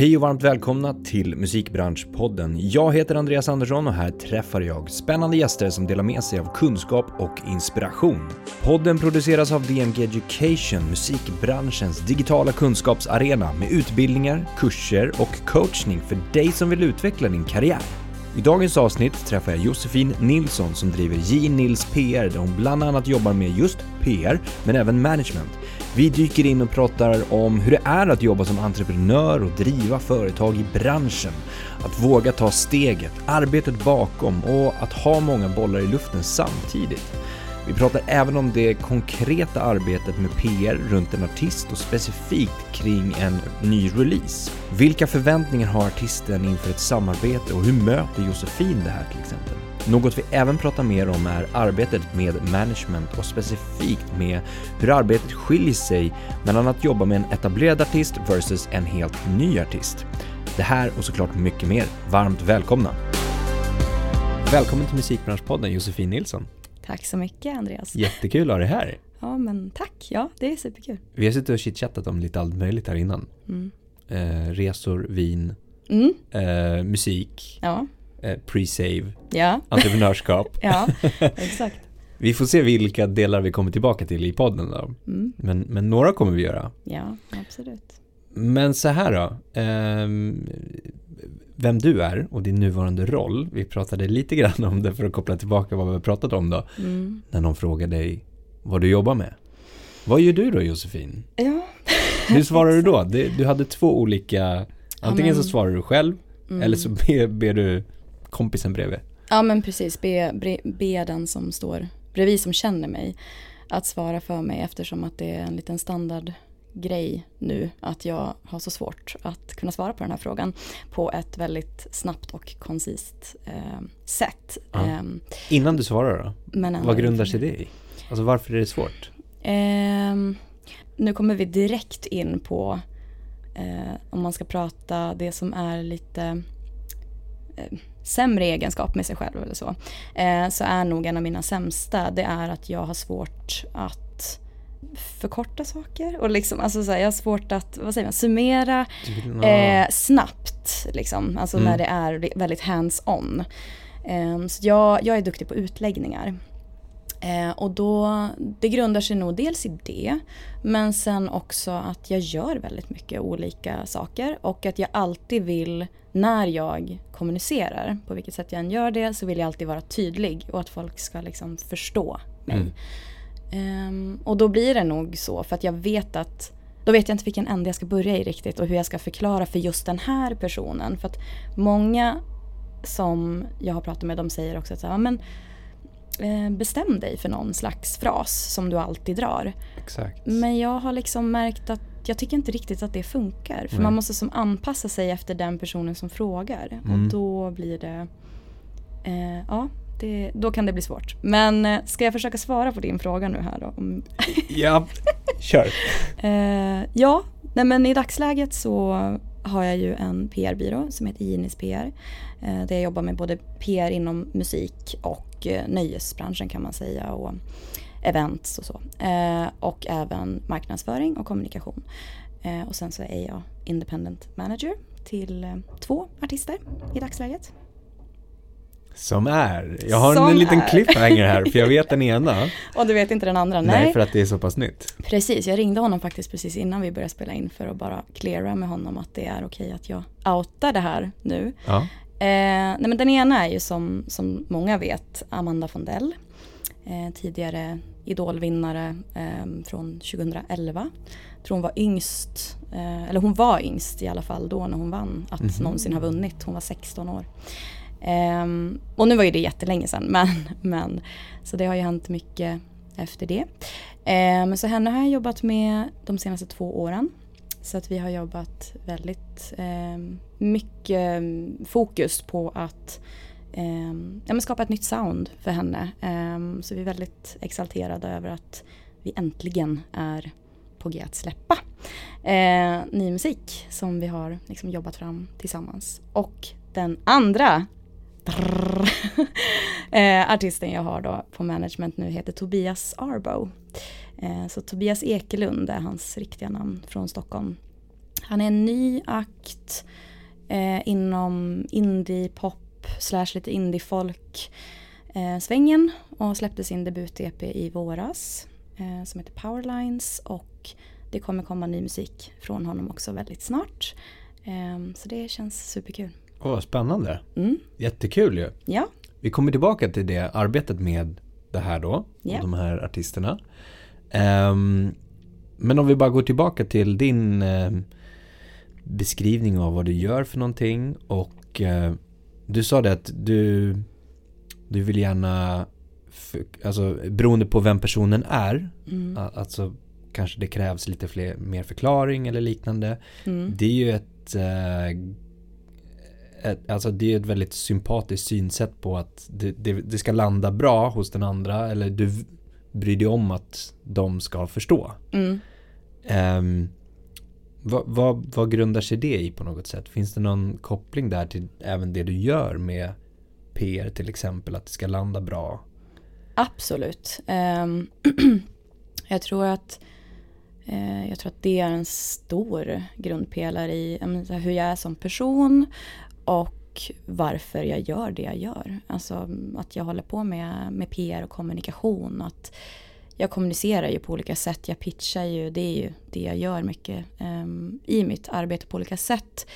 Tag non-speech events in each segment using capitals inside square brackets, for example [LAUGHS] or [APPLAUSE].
Hej och varmt välkomna till Musikbranschpodden. Jag heter Andreas Andersson och här träffar jag spännande gäster som delar med sig av kunskap och inspiration. Podden produceras av DMG Education, musikbranschens digitala kunskapsarena med utbildningar, kurser och coachning för dig som vill utveckla din karriär. I dagens avsnitt träffar jag Josefin Nilsson som driver J Nils PR där hon bland annat jobbar med just PR men även management. Vi dyker in och pratar om hur det är att jobba som entreprenör och driva företag i branschen. Att våga ta steget, arbetet bakom och att ha många bollar i luften samtidigt. Vi pratar även om det konkreta arbetet med PR runt en artist och specifikt kring en ny release. Vilka förväntningar har artisten inför ett samarbete och hur möter Josefin det här till exempel? Något vi även pratar mer om är arbetet med management och specifikt med hur arbetet skiljer sig mellan att jobba med en etablerad artist versus en helt ny artist. Det här och såklart mycket mer. Varmt välkomna! Välkommen till Musikbranschpodden Josefin Nilsson. Tack så mycket Andreas. Jättekul att ha dig här. Ja men tack, ja det är superkul. Vi har suttit och chitchattat om lite allt möjligt här innan. Mm. Eh, resor, vin, Mm. eh, musik, Ja, eh, pre-save, ja, entreprenörskap. [LAUGHS] ja, [LAUGHS] exakt. Vi får se vilka delar vi kommer tillbaka till i podden då. Mm. Men, men några kommer vi göra. Ja, absolut. Men så här då. Vem du är och din nuvarande roll. Vi pratade lite grann om det för att koppla tillbaka vad vi har pratat om då. Mm. När någon frågar dig vad du jobbar med. Vad gör du då Josefin? Ja. Hur svarar du då? [LAUGHS] Du hade två olika, antingen så svarar du själv Mm. eller så ber, ber du kompisen bredvid. Ja men precis, be, be, be den som står bredvid som känner mig att svara för mig eftersom att det är en liten standardgrej nu att jag har så svårt att kunna svara på den här frågan på ett väldigt snabbt och koncist eh, sätt. Ja. Ehm, Innan du svarar då? men Vad grundar sig det i? Alltså varför är det svårt? Ehm, nu kommer vi direkt in på eh, om man ska prata det som är lite eh, sämre egenskap med sig själv eller så. Eh, så är nog en av mina sämsta det är att jag har svårt att förkorta saker och liksom, alltså så här, jag har svårt att, vad säger man, summera eh, snabbt liksom, alltså Mm. när det är väldigt hands-on. Eh, så jag, jag är duktig på utläggningar. Eh, och då, det grundar sig nog dels i det, men sen också att jag gör väldigt mycket olika saker och att jag alltid vill, när jag kommunicerar, på vilket sätt jag än gör det, så vill jag alltid vara tydlig och att folk ska liksom förstå mig. Mm. Ehm, och då blir det nog så, för att jag vet att då vet jag inte vilken ände jag ska börja i riktigt och hur jag ska förklara för just den här personen. För att många som jag har pratat med de säger också att så här, "Ja, men, eh, bestäm dig för någon slags fras som du alltid drar. Exakt. Men jag har liksom märkt att jag tycker inte riktigt att det funkar. För Nej. man måste som anpassa sig efter den personen som frågar. Mm. Och då blir det, eh, ja, det, då kan det bli svårt. Men eh, ska jag försöka svara på din fråga nu här då? Om, Ja, [LAUGHS] kör. Eh, ja, nej men i dagsläget så har jag ju en PR-byrå som heter Inis PR. Eh, där jag jobbar med både PR inom musik och eh, nöjesbranschen kan man säga och events och så. Och även marknadsföring och kommunikation. Och sen så är jag independent manager till två artister i dagsläget. Som är. Jag har Som en liten är. cliffhanger här för jag vet den ena. [LAUGHS] Och du vet inte den andra? Nej. för att det är så pass nytt. Precis, jag ringde honom faktiskt precis innan vi började spela in för att bara cleara med honom att det är okej att jag outar det här nu. Ja. Eh, nej men den ena är ju som, som många vet Amanda Fondell. Eh, tidigare idolvinnare eh, från 2011. Jag tror hon var yngst, eh, eller hon var yngst i alla fall då när hon vann att Mhm. någonsin ha vunnit. Hon var 16 år. Um, och nu var ju det jättelänge sedan [LAUGHS] men, men så det har ju hänt mycket efter det. Um, så henne har jag jobbat med de senaste två åren. Så att vi har jobbat väldigt um, mycket fokus på att ja, skapa ett nytt sound för henne. Så vi är väldigt exalterade över att vi äntligen är på G att släppa eh, ny musik som vi har liksom jobbat fram tillsammans. Och den andra [LAUGHS] eh, artisten jag har då på management nu heter Tobias Arbo. Eh, så Tobias Ekelund är hans riktiga namn från Stockholm. Han är en ny akt eh, inom indie-pop slash lite indie-folk eh, svängen och släppte sin debut-EP i våras eh, som heter Powerlines och det kommer komma ny musik från honom också väldigt snart. Eh, så det känns superkul. Åh, oh, spännande. Mm. Jättekul ju. Ja. Vi kommer tillbaka till det arbetet med det här då, Ja. och de här artisterna. Ehm, men om vi bara går tillbaka till din ehm, beskrivning av vad du gör för någonting och eh, du sa det att du, du vill gärna, för, alltså beroende på vem personen är, Mm. alltså kanske det krävs lite fler, mer förklaring eller liknande. Mm. Det är ju ett, eh, ett alltså det är ett väldigt sympatiskt synsätt på att det, det, det ska landa bra hos den andra eller du bryr dig om att de ska förstå. Mm. Um, vad, vad, vad grundar sig det i på något sätt? Finns det någon koppling där till även det du gör med PR till exempel, att det ska landa bra? Absolut. Ehm, [CLEARS THROAT] jag tror att eh, jag tror att det är en stor grundpelare i hur jag är som person och varför jag gör det jag gör. Alltså att jag håller på med, med PR och kommunikation. Att jag kommunicerar ju på olika sätt. Jag pitchar ju, det är ju det jag gör mycket ehm, i mitt arbete på olika sätt.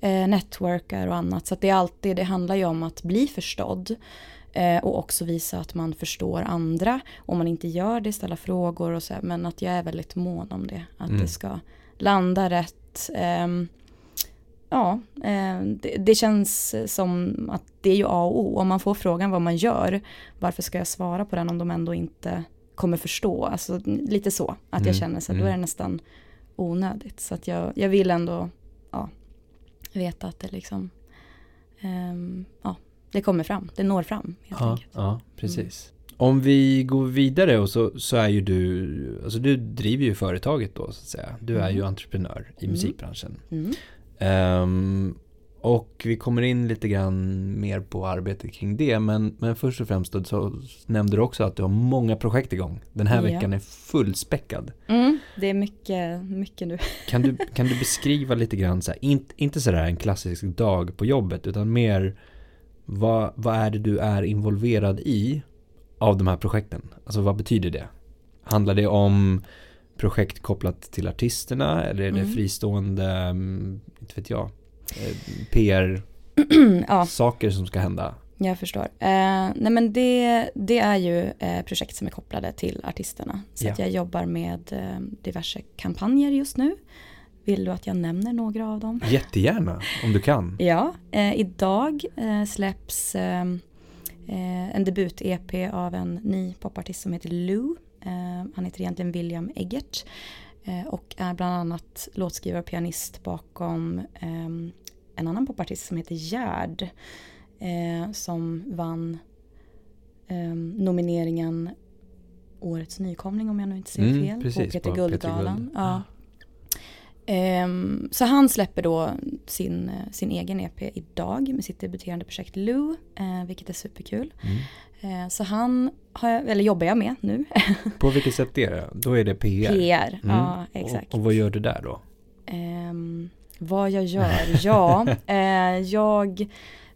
Eh, networkar och annat. Så att det är alltid, det handlar ju om att bli förstådd. Eh, och också visa att man förstår andra. Om man inte gör det, ställa frågor och så. här, Men att jag är väldigt mån om det. Att Mm. det ska landa rätt. Ehm, ja, eh, det, det känns som att det är ju A och O. Om man får frågan vad man gör, varför ska jag svara på den om de ändå inte kommer förstå? Alltså lite så, att Mm, jag känner så. Då mm. är det nästan onödigt. Så att jag, jag vill ändå ja, veta att det liksom, ehm, ja, det kommer fram, det når fram helt Ja, enkelt. ja precis. Om vi går vidare och så, så är ju du, alltså du driver ju företaget då så att säga. Du är ju Mm. entreprenör i Mm. musikbranschen. Ehm, och vi kommer in lite grann mer på arbetet kring det. Men, men först och främst då, så nämnde du också att du har många projekt igång. Den här Ja. veckan är fullspäckad. Mm, det är mycket, mycket nu. [LAUGHS] Kan du, kan du beskriva lite grann, så här, inte, inte sådär en klassisk dag på jobbet, utan mer vad, vad är det du är involverad i av de här projekten? Alltså vad betyder det? Handlar det om projekt kopplat till artisterna eller är det Mm. fristående, mm, inte vet jag, eh, PR-saker [CLEARS THROAT] ja, som ska hända? jag förstår. Eh, nej men det, det är ju eh, projekt som är kopplade till artisterna. Så Ja. jag jobbar med eh, diverse kampanjer just nu. Vill du att jag nämner några av dem? Jättegärna, om du kan. [LAUGHS] Ja, eh, idag eh, släpps en debut-EP av en ny popartist som heter Lou. Eh, han heter egentligen William Eggert eh, och är bland annat låtskrivare och pianist bakom eh, en annan popartist som heter Gerd som vann nomineringen Årets nykomling om jag nu inte ser Mm, fel precis, på Peter på Peter Guldgalan. Guld. Ja. Ehm, så han släpper då sin, eh, sin egen EP idag med sitt debuterande projekt Lou, eh, vilket är superkul. Mm. Eh, så han har jag, eller jobbar jag med nu. [LAUGHS] På vilket sätt är det? Då är det PR. PR, Mm. ja exakt. Och, och vad gör du där då? Ehm, vad jag gör? Ja, [LAUGHS] eh, jag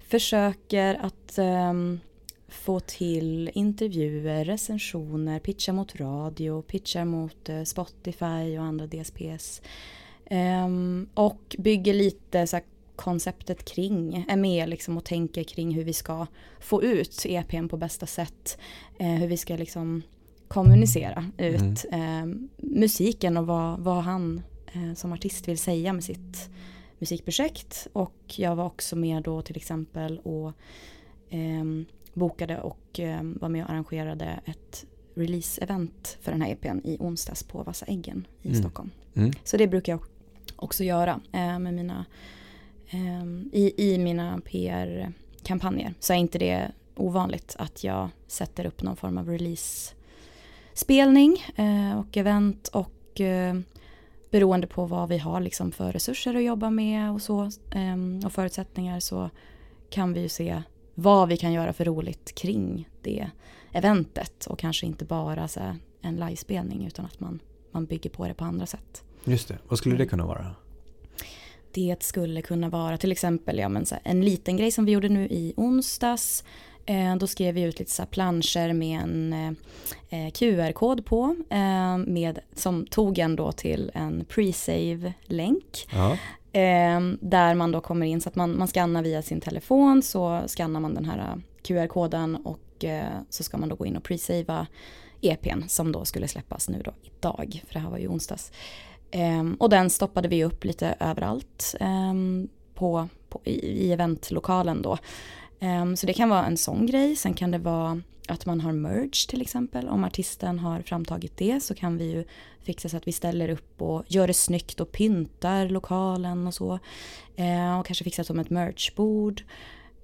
försöker att ehm, få till intervjuer, recensioner, pitcha mot radio, pitcha mot Spotify och andra DSPs. Ehm, och bygger lite så här, konceptet kring, är med liksom och tänker kring hur vi ska få ut EPn på bästa sätt. Eh, hur vi ska liksom kommunicera ut ehm, musiken och vad, vad han eh, som artist vill säga med sitt musikprojekt. Och jag var också med då till exempel och ehm, bokade och ehm, var med och arrangerade ett release-event för den här EPn i onsdags på Vassa Äggen i Mm. Stockholm. Mm. Så det brukar jag också göra eh, med mina, eh, i, i mina PR-kampanjer. Så är inte det ovanligt att jag sätter upp någon form av release-spelning eh, och event och eh, beroende på vad vi har liksom för resurser att jobba med och så eh, och förutsättningar så kan vi ju se vad vi kan göra för roligt kring det eventet och kanske inte bara så här, en livespelning utan att man, man bygger på det på andra sätt. Just det, vad skulle det kunna vara? Det skulle kunna vara till exempel ja, men så här, en liten grej som vi gjorde nu i onsdags. Eh, då skrev vi ut lite så planscher med en eh, QR-kod på. Eh, med, som tog en då till en pre-save-länk. Ja. Eh, där man då kommer in så att man, man skannar via sin telefon så skannar man den här eh, QR-koden och eh, så ska man då gå in och pre-savea EPn som då skulle släppas nu då idag, för det här var ju onsdags. Um, och den stoppade vi upp lite överallt um, på, på, i, i eventlokalen då. Um, så det kan vara en sån grej, sen kan det vara att man har merge till exempel. Om artisten har framtagit det så kan vi ju fixa så att vi ställer upp och gör det snyggt och pyntar lokalen och så. Uh, och kanske fixa som ett merchbord.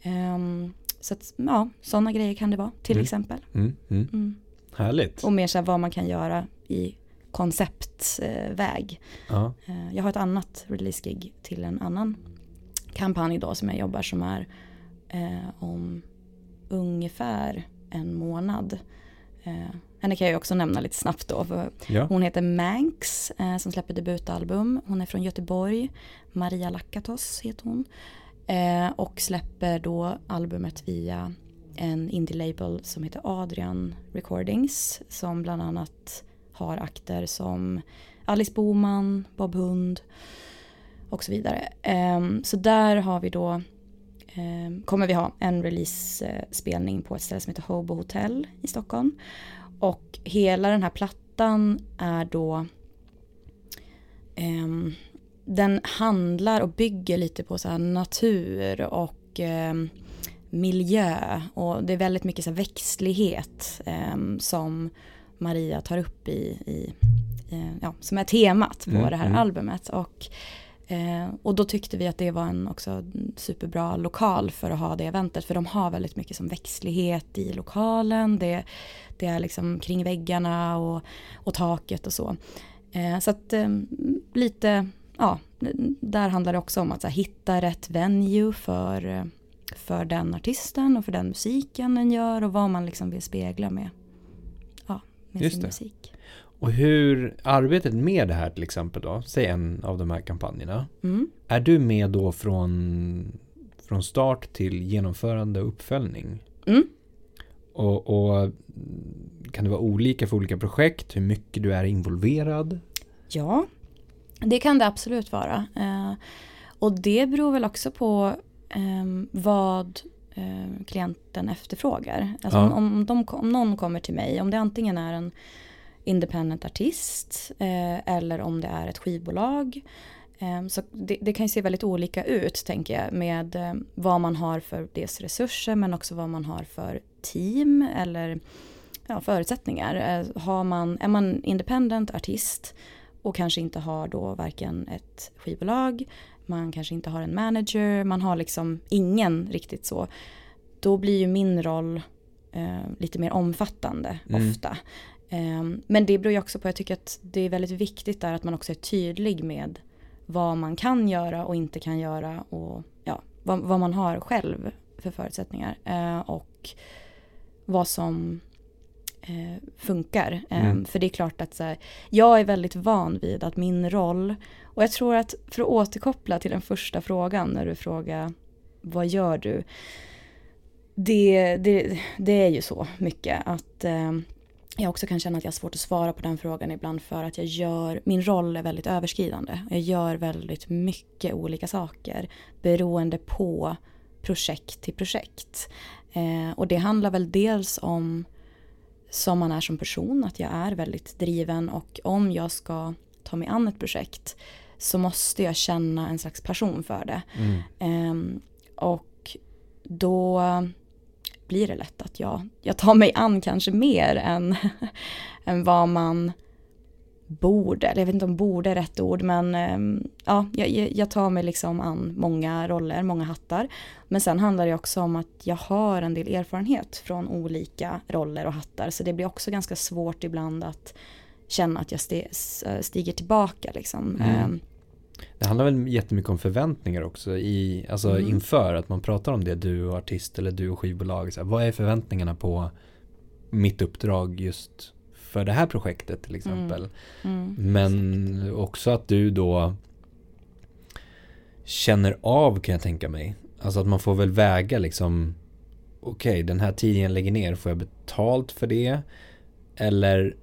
Um, så att, ja, sådana grejer kan det vara till Mm. exempel. Mm, mm. Mm. Härligt. Och mer så här vad man kan göra i konceptväg. Ja. Eh, Jag har ett annat release-gig till en annan kampanj då som jag jobbar som är eh, om ungefär en månad. Eh, henne kan jag också nämna lite snabbt då. Ja. hon heter Manx eh, som släpper debutalbum. Hon är från Göteborg. Maria Lakatos heter hon. Eh, och släpper då albumet via en indie-label som heter Adrian Recordings. Som bland annat har akter som Alice Boman, Bob Hund och så vidare. Ehm, så där har vi då ehm, kommer vi ha en release-spelning på ett ställe som heter Hobo Hotel i Stockholm. Och hela den här plattan är då ehm, den handlar och bygger lite på så här natur och ehm, miljö och det är väldigt mycket så här växtlighet ehm, som Maria tar upp i, i eh, ja, som är temat på Mm, det här mm. albumet. Och, eh, och då tyckte vi att det var en också superbra lokal för att ha det eventet. För de har väldigt mycket som växtlighet i lokalen. Det, det är liksom kring väggarna och, och taket och så. Eh, så att eh, lite, ja, där handlar det också om att här, hitta rätt venue för, eh, för den artisten och för den musiken den gör och vad man liksom vill spegla med, med Just sin det. musik. Och hur arbetet med det här till exempel då, säg en av de här kampanjerna. Mm. Är du med då från, från start till genomförande och uppföljning? Mm. Och, och kan det vara olika för olika projekt? Hur mycket du är involverad? Ja, det kan det absolut vara. Eh, och det beror väl också på eh, vad eh, klienten efterfrågar. Alltså Ja. om, om, de, om någon kommer till mig, om det antingen är en independent artist eh, eller om det är ett skivbolag. Eh, så det, det kan ju se väldigt olika ut tänker jag med eh, vad man har för dels resurser men också vad man har för team eller ja, förutsättningar. Eh, har man, är man independent artist och kanske inte har då varken ett skivbolag, man kanske inte har en manager, man har liksom ingen riktigt så. Då blir ju min roll eh, lite mer omfattande Mm. ofta. Eh, men det beror ju också på, jag tycker att det är väldigt viktigt där att man också är tydlig med vad man kan göra och inte kan göra och ja, vad, vad man har själv för förutsättningar. Eh, och vad som eh, funkar. Eh, Mm. För det är klart att så här, jag är väldigt van vid att min roll, och jag tror att för att återkoppla till den första frågan när du frågar vad gör du? Det, det, det är ju så mycket att eh, jag också kan känna att jag har svårt att svara på den frågan ibland för att jag gör, min roll är väldigt överskridande. Jag gör väldigt mycket olika saker beroende på projekt till projekt. Eh, och det handlar väl dels om som man är som person, att jag är väldigt driven och om jag ska ta mig an ett projekt så måste jag känna en slags passion för det. Mm. Ehm, och då blir det lätt att jag, jag tar mig an kanske mer än, [LAUGHS] än vad man borde, eller jag vet inte om borde är rätt ord, men ehm, ja, jag jag tar mig liksom an många roller, många hattar. Men sen handlar det också om att jag har en del erfarenhet från olika roller och hattar, så det blir också ganska svårt ibland att känna att jag s- stiger tillbaka liksom. Mm. Ehm, Det handlar väl jättemycket om förväntningar också i, alltså Mm. inför att man pratar om det du och artist eller du och skivbolag. Så här, vad är förväntningarna på mitt uppdrag just för det här projektet till exempel. mm, Men också att du då känner av kan jag tänka mig. Alltså att man får väl väga liksom okej okay, den här tiden jag lägger ner, får jag betalt för det? Eller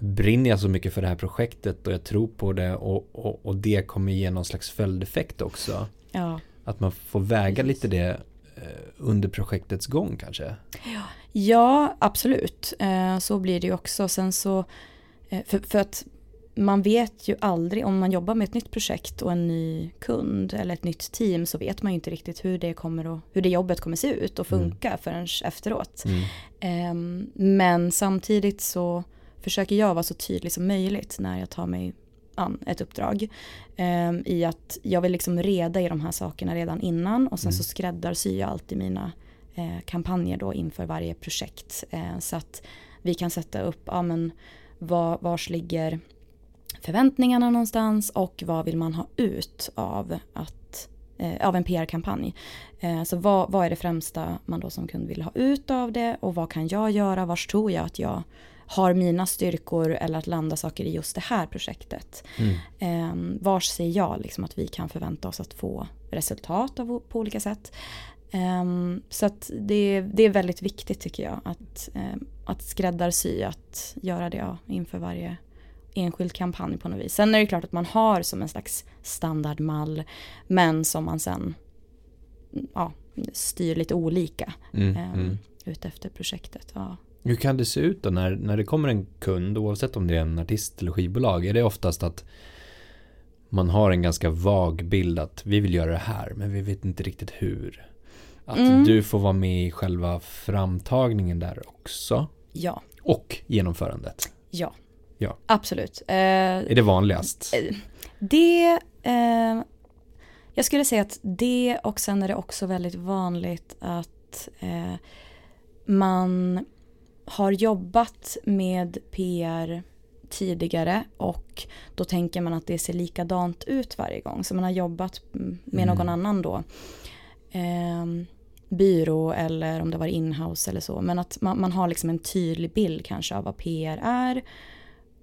brinner jag så mycket för det här projektet och jag tror på det och, och, och det kommer ge någon slags följdeffekt också. Ja. Att man får väga lite det eh, under projektets gång kanske. Ja, absolut. Eh, så blir det ju också. Sen så, eh, för, för att man vet ju aldrig om man jobbar med ett nytt projekt och en ny kund eller ett nytt team så vet man ju inte riktigt hur det, kommer att, hur det jobbet kommer se ut och mm. funka mm. förrän efteråt. Mm. Um, men samtidigt så försöker jag vara så tydlig som möjligt när jag tar mig an ett uppdrag. Um, I att jag vill liksom reda i de här sakerna redan innan och sen mm. så skräddarsyr jag alltid mina uh, kampanjer då inför varje projekt. Uh, så att vi kan sätta upp, ja men var, vars ligger förväntningarna någonstans och vad vill man ha ut av, att, eh, av en PR-kampanj. Eh, så vad, vad är det främsta man då som kund vill ha ut av det och vad kan jag göra, vars tror jag att jag har mina styrkor eller att landa saker i just det här projektet. Mm. Eh, vars ser jag liksom att vi kan förvänta oss att få resultat av, på olika sätt. Um, så att det, det är väldigt viktigt tycker jag att, um, att skräddarsy, att göra det inför varje enskild kampanj på något vis. Sen är det klart att man har som en slags standardmall men som man sen ja, styr lite olika mm, eh, mm. utefter projektet. Ja. Hur kan det se ut då när, när det kommer en kund oavsett om det är en artist eller skivbolag? Är det oftast att man har en ganska vag bild att vi vill göra det här men vi vet inte riktigt hur. Att mm. du får vara med i själva framtagningen där också. Ja. Och genomförandet. Ja, Ja. Absolut. Eh, är det vanligast? Eh, det, eh, jag skulle säga att det och sen är det också väldigt vanligt att eh, man har jobbat med PR tidigare och då tänker man att det ser likadant ut varje gång. Så man har jobbat med mm. någon annan då. Eh, byrå eller om det var inhouse eller så. Men att man, man har liksom en tydlig bild kanske av vad PR är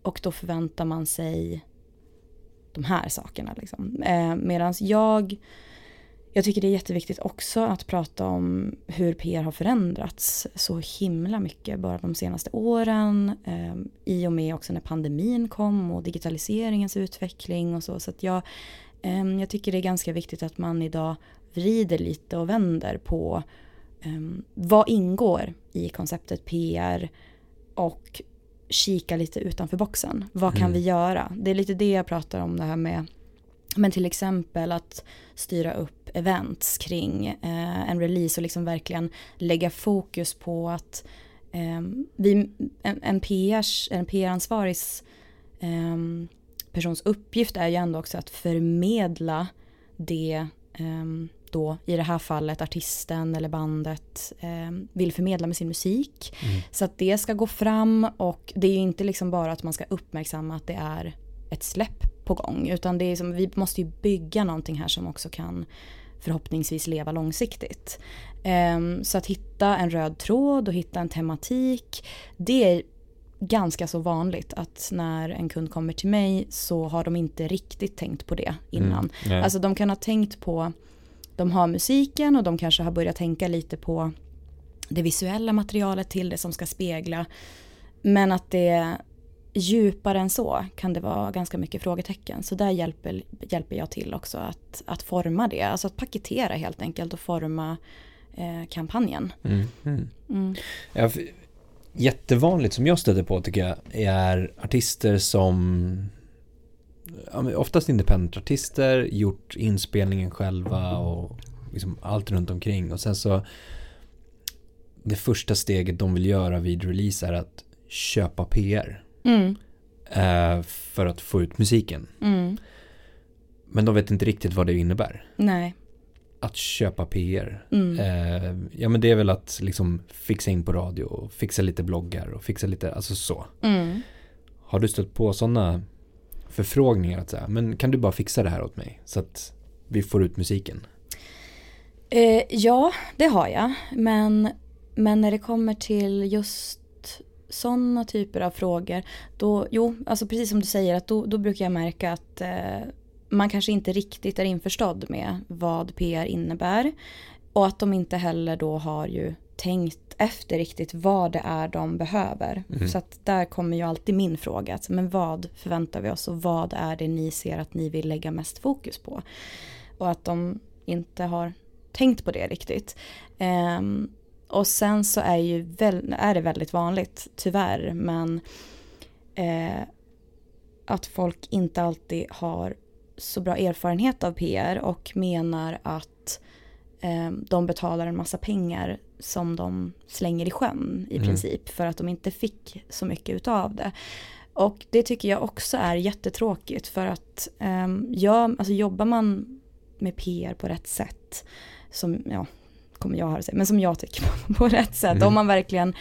och då förväntar man sig de här sakerna. Liksom. Eh, Medan jag, jag tycker det är jätteviktigt också att prata om hur PR har förändrats så himla mycket bara de senaste åren. Eh, I och med också när pandemin kom och digitaliseringens utveckling och så. Så jag, eh, jag tycker det är ganska viktigt att man idag vrider lite och vänder på eh, vad ingår i konceptet PR och kika lite utanför boxen. Vad kan mm. vi göra? Det är lite det jag pratar om det här med men till exempel att styra upp events kring eh, en release och liksom verkligen lägga fokus på att eh, vi, en, en, PRs, en PR-ansvarigs eh, persons uppgift är ju ändå också att förmedla det ehm, då i det här fallet artisten eller bandet eh, vill förmedla med sin musik. Mm. Så att det ska gå fram och det är ju inte liksom bara att man ska uppmärksamma att det är ett släpp på gång utan det är som, vi måste ju bygga någonting här som också kan förhoppningsvis leva långsiktigt. Um, så att hitta en röd tråd och hitta en tematik det är ganska så vanligt att när en kund kommer till mig så har de inte riktigt tänkt på det innan. Mm, alltså de kan ha tänkt på de har musiken och de kanske har börjat tänka lite på det visuella materialet till det som ska spegla. Men att det djupare än så kan det vara ganska mycket frågetecken. Så där hjälper, hjälper jag till också att, att forma det. Alltså att paketera helt enkelt och forma eh, kampanjen. Mm, mm. Mm. Ja, jättevanligt som jag stöter på tycker jag är artister som oftast independentartister, gjort inspelningen själva och liksom allt runt omkring. Och sen så det första steget de vill göra vid release är att köpa PR. Mm. Eh, för att få ut musiken. Mm. Men de vet inte riktigt vad det innebär. Nej. Att köpa PR. Mm. Eh, ja men det är väl att liksom fixa in på radio och fixa lite bloggar och fixa lite, alltså så. Mm. Har du stött på sådana förfrågningar att säga, men kan du bara fixa det här åt mig så att vi får ut musiken? Eh, ja, det har jag. Men, men när det kommer till just sådana typer av frågor, då, jo, alltså precis som du säger, att då, då brukar jag märka att eh, man kanske inte riktigt är införstådd med vad PR innebär. Och att de inte heller då har ju tänkt efter riktigt vad det är de behöver. Mm. Så att där kommer ju alltid min fråga. Alltså, men vad förväntar vi oss och vad är det ni ser att ni vill lägga mest fokus på? Och att de inte har tänkt på det riktigt. Um, och sen så är, ju väl, är det väldigt vanligt, tyvärr, men eh, att folk inte alltid har så bra erfarenhet av PR och menar att eh, de betalar en massa pengar som de slänger i sjön i mm. princip för att de inte fick så mycket utav det. Och det tycker jag också är jättetråkigt för att eh, ja, alltså jobbar man med PR på rätt sätt, som, ja, kommer jag höra sig, men som jag tycker på, [LAUGHS] på rätt sätt, mm. om man verkligen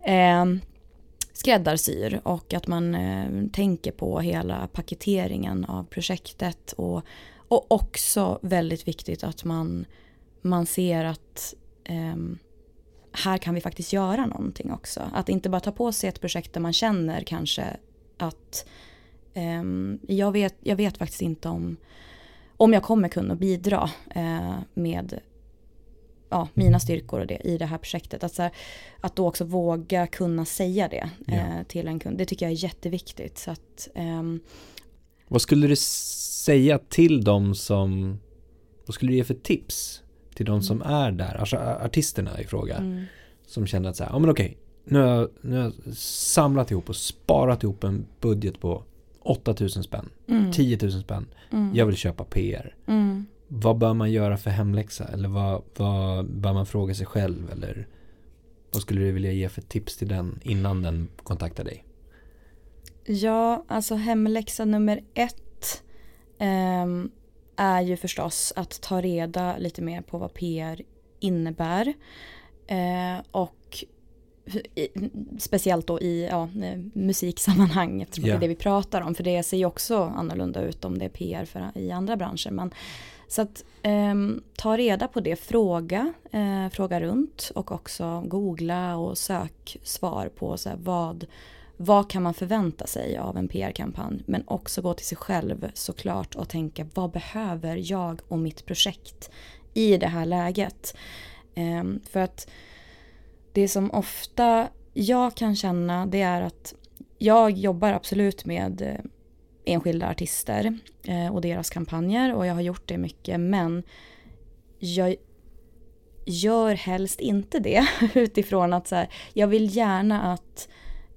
eh, skräddarsyr och att man eh, tänker på hela paketeringen av projektet och, och också väldigt viktigt att man, man ser att eh, här kan vi faktiskt göra någonting också. Att inte bara ta på sig ett projekt där man känner kanske att eh, jag, vet, jag vet faktiskt inte om, om jag kommer kunna bidra eh, med ja, mina styrkor och det, i det här projektet. Att, så här, att då också våga kunna säga det ja. eh, till en kund. Det tycker jag är jätteviktigt. Så att, ehm, vad skulle du säga till dem som, vad skulle du ge för tips till de mm. som är där, alltså artisterna i fråga. Mm. Som känner att så här, ja men okej, nu har, jag, nu har jag samlat ihop och sparat ihop en budget på 8000 spänn, mm. 10 000 spänn. Jag vill köpa PR. Mm vad bör man göra för hemläxa? Eller vad, vad bör man fråga sig själv? Eller vad skulle du vilja ge för tips till den innan den kontaktar dig? Ja, alltså hemläxa nummer ett eh, är ju förstås att ta reda lite mer på vad PR innebär. Eh, och speciellt då i ja, musiksammanhang eftersom yeah. det är det vi pratar om. För det ser ju också annorlunda ut om det är PR för, i andra branscher. Men så att eh, ta reda på det, fråga, eh, fråga runt och också googla och sök svar på så här, vad, vad kan man förvänta sig av en PR-kampanj. Men också gå till sig själv såklart och tänka vad behöver jag och mitt projekt i det här läget. Eh, för att det som ofta jag kan känna det är att jag jobbar absolut med eh, enskilda artister eh, och deras kampanjer och jag har gjort det mycket men jag gör helst inte det [LAUGHS] utifrån att så här, jag vill gärna att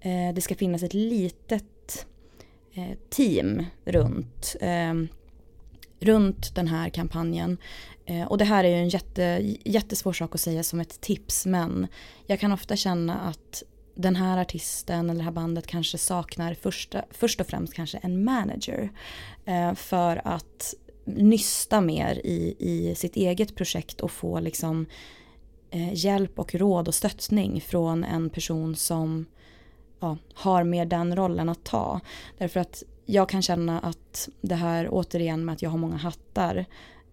eh, det ska finnas ett litet eh, team runt, eh, runt den här kampanjen. Eh, och det här är ju en jätte, jättesvår sak att säga som ett tips men jag kan ofta känna att den här artisten eller det här bandet kanske saknar första, först och främst kanske en manager. Eh, för att nysta mer i, i sitt eget projekt och få liksom eh, hjälp och råd och stöttning från en person som ja, har mer den rollen att ta. Därför att jag kan känna att det här återigen med att jag har många hattar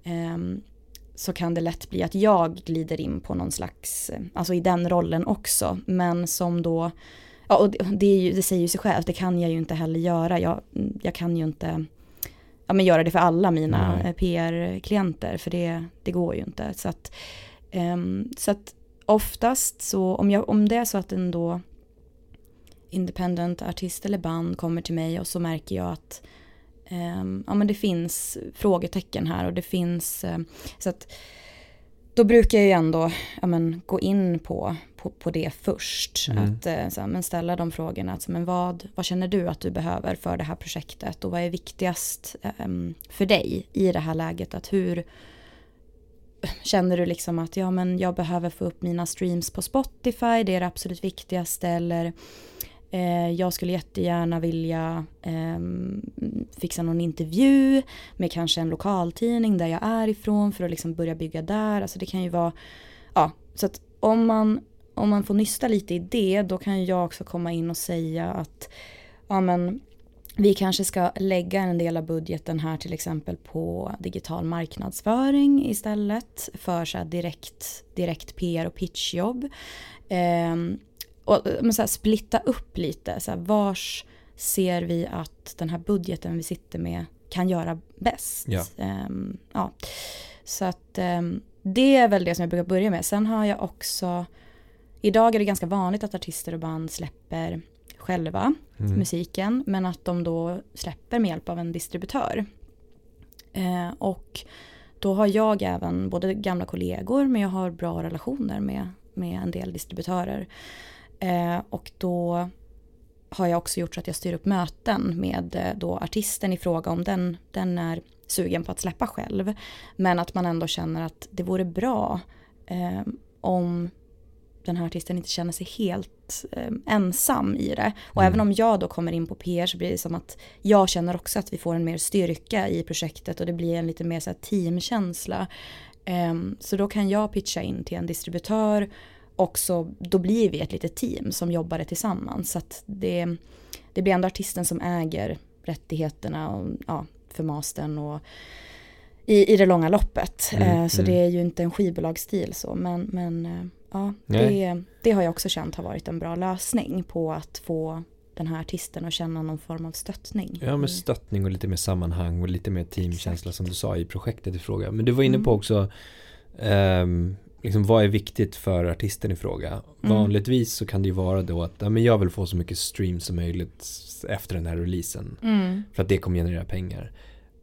eh, så kan det lätt bli att jag glider in på någon slags, alltså i den rollen också. Men som då, ja och det, ju, det säger ju sig självt, det kan jag ju inte heller göra. Jag, jag kan ju inte ja, men göra det för alla mina mm. PR-klienter, för det, det går ju inte. Så att, um, så att oftast så, om, jag, om det är så att en då independent artist eller band kommer till mig och så märker jag att ja men det finns frågetecken här och det finns, eh, så att då brukar jag ju ändå ja, men, gå in på, på, på det först. Mm. Att eh, så, men ställa de frågorna. Alltså, men vad, vad känner du att du behöver för det här projektet? Och vad är viktigast um, för dig i det här läget? Att hur känner du liksom att ja, men jag behöver få upp mina streams på Spotify? Det är det absolut viktigaste. Eller Eh, jag skulle jättegärna vilja eh, fixa någon intervju med kanske en lokaltidning där jag är ifrån för att liksom börja bygga där. Alltså det kan ju vara, ja, så att om man, om man får nysta lite i det då kan jag också komma in och säga att ja men vi kanske ska lägga en del av budgeten här till exempel på digital marknadsföring istället för så direkt, direkt PR och pitchjobb. Eh, och, men så här, splitta upp lite. Så här, vars ser vi att den här budgeten vi sitter med kan göra bäst. Ja. Ehm, ja. Så att ehm, det är väl det som jag brukar börja med. Sen har jag också, idag är det ganska vanligt att artister och band släpper själva Mm. musiken, men att de då släpper med hjälp av en distributör. Eh, och då har jag även både gamla kollegor, men jag har bra relationer med, med en del distributörer. Eh, och då har jag också gjort så att jag styr upp möten med eh, då artisten i fråga om den, den är sugen på att släppa själv. Men att man ändå känner att det vore bra eh, om den här artisten inte känner sig helt eh, ensam i det. Och Mm. även om jag då kommer in på PR så blir det som att jag känner också att vi får en mer styrka i projektet och det blir en lite mer så här teamkänsla. Ehm, så då kan jag pitcha in till en distributör och så då blir vi ett litet team som jobbar tillsammans. Så det, det blir ändå artisten som äger rättigheterna och, ja, för mastern och i, i det långa loppet. Mm, Eh, så mm. det är ju inte en skivbolagsstil så men, men eh, ja, det, det har jag också känt har varit en bra lösning på att få den här artisten att känna någon form av stöttning. Ja, med stöttning och lite mer sammanhang och lite mer teamkänsla Exakt. som du sa i projektet i fråga. Men du var inne Mm. på också ehm, liksom vad är viktigt för artisten i fråga. Mm. Vanligtvis så kan det ju vara då att ja, men jag vill få så mycket streams som möjligt efter den här releasen. Mm. För att det kommer generera pengar.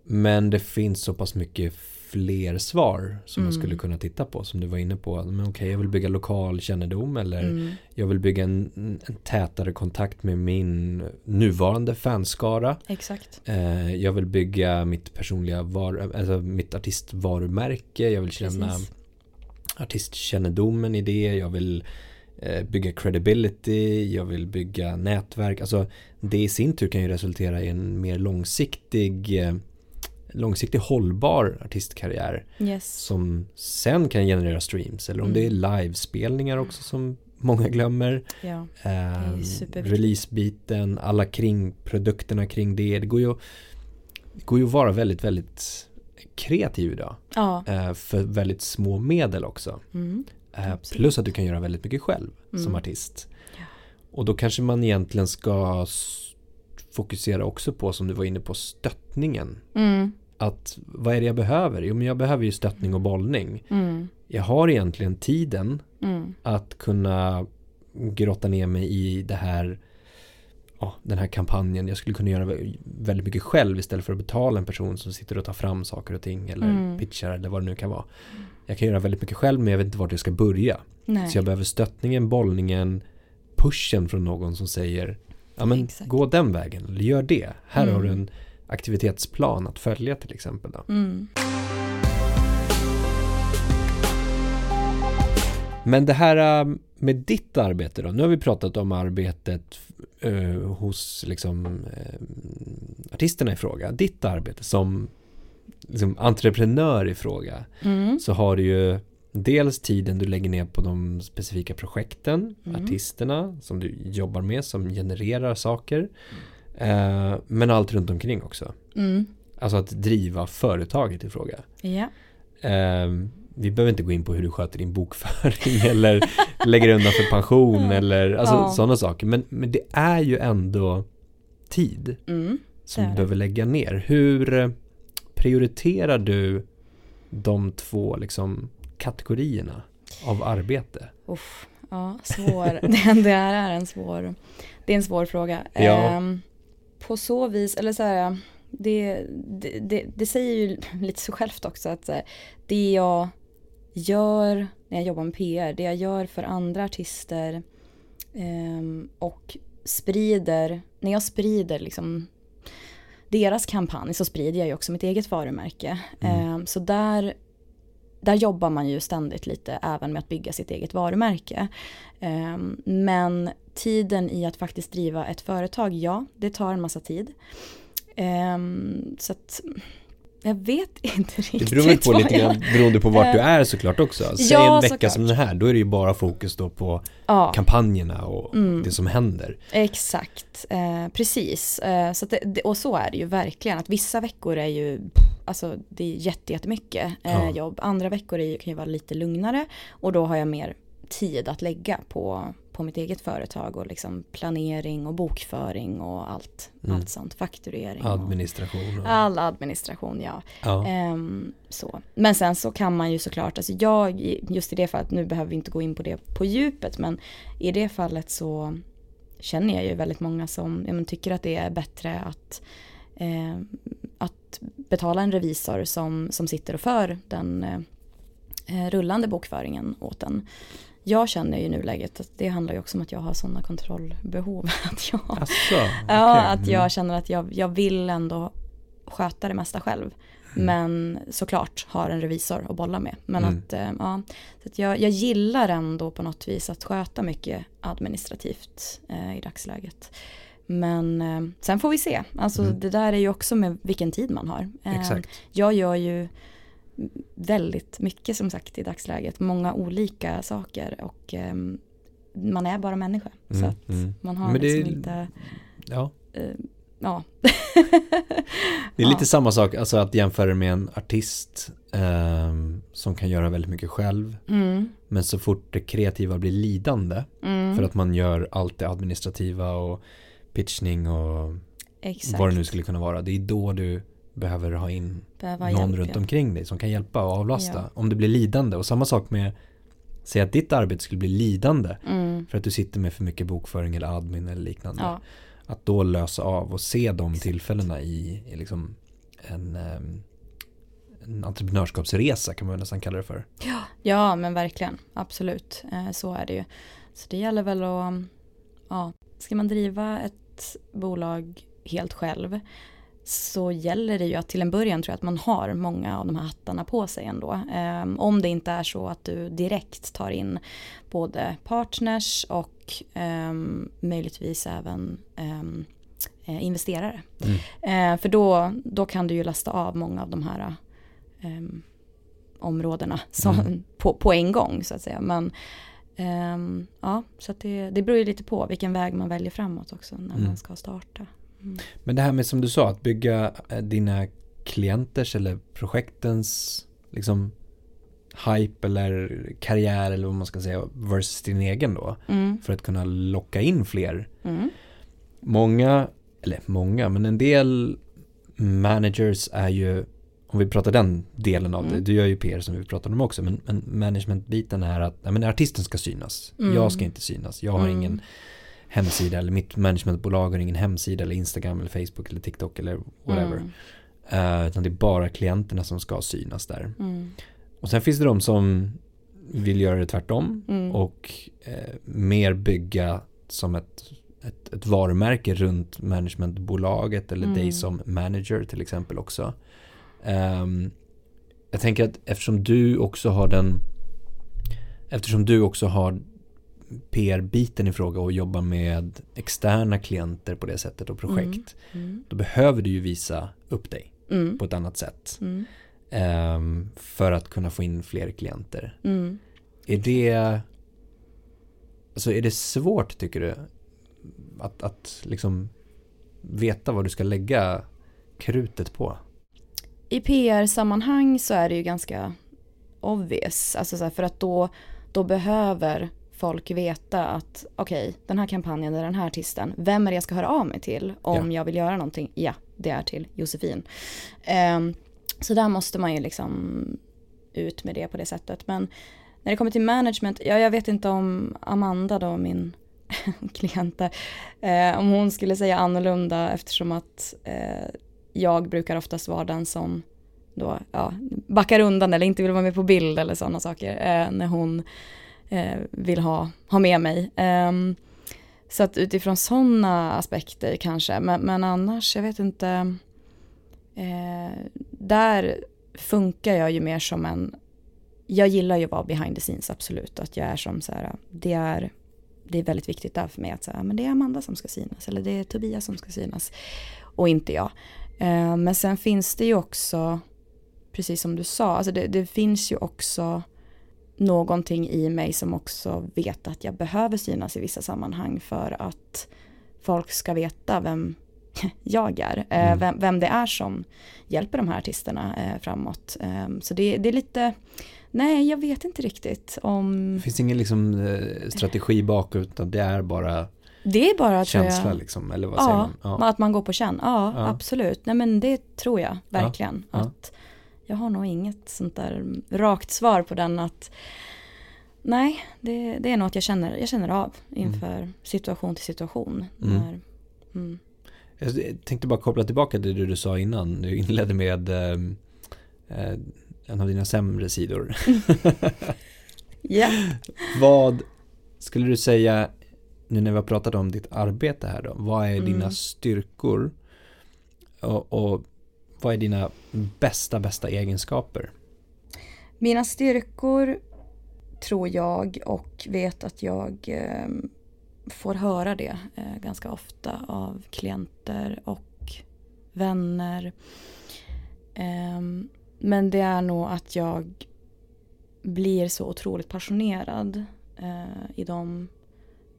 Men det finns så pass mycket fler svar som man Mm. skulle kunna titta på som du var inne på. Men okej, jag vill bygga lokal kännedom eller Mm. jag vill bygga en, en tätare kontakt med min nuvarande fanskara. Exakt. Eh, jag vill bygga mitt personliga var, alltså mitt artistvarumärke. Jag vill känna Precis. Artistkännedomen i det. Jag vill eh, bygga credibility. Jag vill bygga nätverk. Alltså det i sin tur kan ju resultera i en mer långsiktig eh, långsiktig hållbar artistkarriär Yes. som sen kan generera streams eller om Mm. det är livespelningar också som många glömmer. Ja. Eh, releasebiten, alla kring produkterna kring det. Det går ju, det går ju att vara väldigt, väldigt kreativ idag. Ja. Eh, för väldigt små medel också. Mm. Eh, plus att du kan göra väldigt mycket själv som Mm. artist. Ja. Och då kanske man egentligen ska fokusera också på, som du var inne på, stöttningen. Mm. Att vad är det jag behöver? Jo men jag behöver ju stöttning och bollning. Mm. Jag har egentligen tiden Mm. att kunna grotta ner mig i det här ja, den här kampanjen. Jag skulle kunna göra vä- väldigt mycket själv istället för att betala en person som sitter och tar fram saker och ting eller Mm. pitchar eller vad det nu kan vara. Jag kan göra väldigt mycket själv men jag vet inte vart jag ska börja. Nej. Så jag behöver stöttningen, bollningen, pushen från någon som säger ja men Exakt. gå den vägen eller gör det. Här Mm. har du en aktivitetsplan att följa till exempel. Då. Mm. Men det här äh, med ditt arbete då. Nu har vi pratat om arbetet äh, hos liksom äh, artisterna i fråga. Ditt arbete som liksom, entreprenör i fråga. Mm. Så har du ju dels tiden du lägger ner på de specifika projekten, Mm. artisterna som du jobbar med som genererar saker. Eh, men allt runt omkring också. Mm. Alltså att driva företaget i fråga. Ja. Eh, vi behöver inte gå in på hur du sköter din bokföring [LAUGHS] eller lägger undan för pension Ja. eller alltså Ja. sådana saker. Men, men det är ju ändå tid Mm. som du behöver lägga ner. Hur eh, prioriterar du de två liksom, kategorierna av arbete? Uff, ja, svår. [LAUGHS] det, här är en svår, det är en svår fråga. Ja. Ehm, på så vis, eller så här, det, det, det, det säger ju [LAUGHS] lite så självt också att det jag gör när jag jobbar med PR, det jag gör för andra artister ehm, och sprider, när jag sprider liksom deras kampanj så sprider jag ju också mitt eget varumärke. Mm. Ehm, så där, där jobbar man ju ständigt lite även med att bygga sitt eget varumärke. Ehm, men tiden i att faktiskt driva ett företag, ja, det tar en massa tid. Ehm, så att jag vet [LAUGHS] inte riktigt. Det beror väl på lite grann beroende på vart Eh, du är såklart också. Säg ja, en vecka såklart. som den här, då är det ju bara fokus då på Ja. kampanjerna och Mm. det som händer. Exakt, eh, precis. Eh, så det, och så är det ju verkligen. Att vissa veckor är ju, alltså det är jätte, jättemycket eh, Ja. jobb. Andra veckor är kan ju vara lite lugnare och då har jag mer tid att lägga på, på mitt eget företag och liksom planering och bokföring och allt, Mm. allt sånt, fakturering. och- Administration. Och, All administration, ja. ja. Ehm, så. Men sen så kan man ju såklart, alltså jag, just i det fallet, nu behöver vi inte gå in på det på djupet, men i det fallet så känner jag ju väldigt många som ja, men tycker att det är bättre att, eh, att betala en revisor som, som sitter och för den eh, rullande bokföringen åt en. Jag känner ju i nuläget att det handlar ju också om att jag har sådana kontrollbehov. [LAUGHS] Att jag, Asså, Ja, okej. att jag Mm. känner att jag, jag vill ändå sköta det mesta själv. Mm. Men såklart har en revisor att bolla med. Men Mm. att, eh, ja, så att jag, jag gillar ändå på något vis att sköta mycket administrativt eh, i dagsläget. Men eh, sen får vi se. Alltså Mm. det där är ju också med vilken tid man har. Eh, Exakt. Jag gör ju väldigt mycket som sagt i dagsläget. Många olika saker och eh, man är bara människa. Så Mm, att mm. man har Men liksom inte, Ja. eh, ja. [LAUGHS] Det är Ja. lite samma sak, alltså att jämföra med en artist ehm, som kan göra väldigt mycket själv. Mm, Men så fort det kreativa blir lidande mm, för att man gör allt det administrativa och pitchning och exakt. vad det nu skulle kunna vara. Det är då du behöver ha in Behöva någon hjälp, runt ja. omkring dig som kan hjälpa och avlasta. Ja. Om det blir lidande och samma sak med Säg att ditt arbete skulle bli lidande Mm, för att du sitter med för mycket bokföring eller admin eller liknande. ja, Att då lösa av och se de tillfällena i, i liksom en, ehm, en entreprenörskapsresa kan man nästan kalla det för. ja, men verkligen. Absolut. Eh, så är det ju. Så det gäller väl att, ja, ska man driva ett bolag helt själv så gäller det ju att till en början tror jag att man har många av de här hattarna på sig ändå. Ehm, om det inte är så att du direkt tar in både partners och ehm, möjligtvis även eh, investerare. Mm. Eh, för då, då kan du ju lasta av många av de här ehm, områdena som, Mm. [LAUGHS] på, på en gång så att säga. Men ja, så det, det beror ju lite på vilken väg man väljer framåt också när Mm. man ska starta. Mm. Men det här med som du sa, att bygga eh, dina klienters eller projektens liksom hype eller karriär eller vad man ska säga versus din egen då. Mm. För att kunna locka in fler. Mm. Många, eller många, men en del managers är ju, om vi pratar den delen av det, Mm. du gör ju PR som vi pratade om också, men, men managementbiten är att men artisten ska synas. Mm. Jag ska inte synas. Jag har Mm. ingen hemsida eller mitt managementbolag har ingen hemsida eller Instagram eller Facebook eller TikTok eller whatever. Mm. Eh, utan det är bara klienterna som ska synas där. Mm. Och sen finns det de som vill göra det tvärtom Mm. och eh, mer bygga som ett, ett, ett varumärke runt managementbolaget eller Mm. dig som manager till exempel också. Ehm, jag tänker att eftersom du också har den eftersom du också har PR-biten i fråga och jobbar med externa klienter på det sättet och projekt Mm. då behöver du ju visa upp dig Mm. på ett annat sätt Mm. ehm, för att kunna få in fler klienter. Mm. Är det Alltså är det svårt tycker du? Att, att liksom veta vad du ska lägga krutet på? I PR-sammanhang så är det ju ganska obvious. Alltså för att då, då behöver folk veta att okej, den här kampanjen, eller den här artisten, vem är det jag ska höra av mig till om jag vill göra någonting? Ja, det är till Josefin. Ehm, så där måste man ju liksom ut med det på det sättet. Men när det kommer till management, ja, jag vet inte om Amanda då, min [LAUGHS] klient där, eh, om hon skulle säga annorlunda eftersom att eh, jag brukar oftast vara den som då, ja, backar undan eller inte vill vara med på bild eller sådana saker eh, när hon Eh, vill ha, ha med mig. Ehm, så att utifrån sådana aspekter kanske, men, men annars, jag vet inte. Eh, där funkar jag ju mer som en, jag gillar ju att vara behind the scenes absolut, att jag är som så här, det är, det är väldigt viktigt där för mig att säga, men det är Amanda som ska synas eller det är Tobias som ska synas och inte jag. Eh, men sen finns det ju också, precis som du sa, alltså det, det finns ju också någonting i mig som också vet att jag behöver synas i vissa sammanhang för att folk ska veta vem [LAUGHS] jag är, eh, Mm. vem, vem det är som hjälper de här artisterna eh, framåt. Eh, så det, det är lite, Nej, jag vet inte riktigt om... Det finns ingen liksom eh, strategi bakåt utan det är bara det är bara känsla jag, liksom, eller vad säger man? Ja, att man går på känn. Ja, Ja. absolut. Nej men det tror jag verkligen. Ja. Att jag har nog inget sånt där rakt svar på den att Nej, det, det är nog att jag känner, jag känner av inför situation till situation. Mm. När, mm. Jag tänkte bara koppla tillbaka till det du sa innan. Du inledde med eh, eh, en av dina sämre sidor. [LAUGHS] Ja. [LAUGHS] vad skulle du säga, nu när vi har pratat om ditt arbete här då, vad är dina Mm. styrkor och, och vad är dina bästa, bästa egenskaper? Mina styrkor tror jag och vet att jag ehm, får höra det eh, ganska ofta av klienter och vänner. Ehm, men det är nog att jag blir så otroligt passionerad eh, i de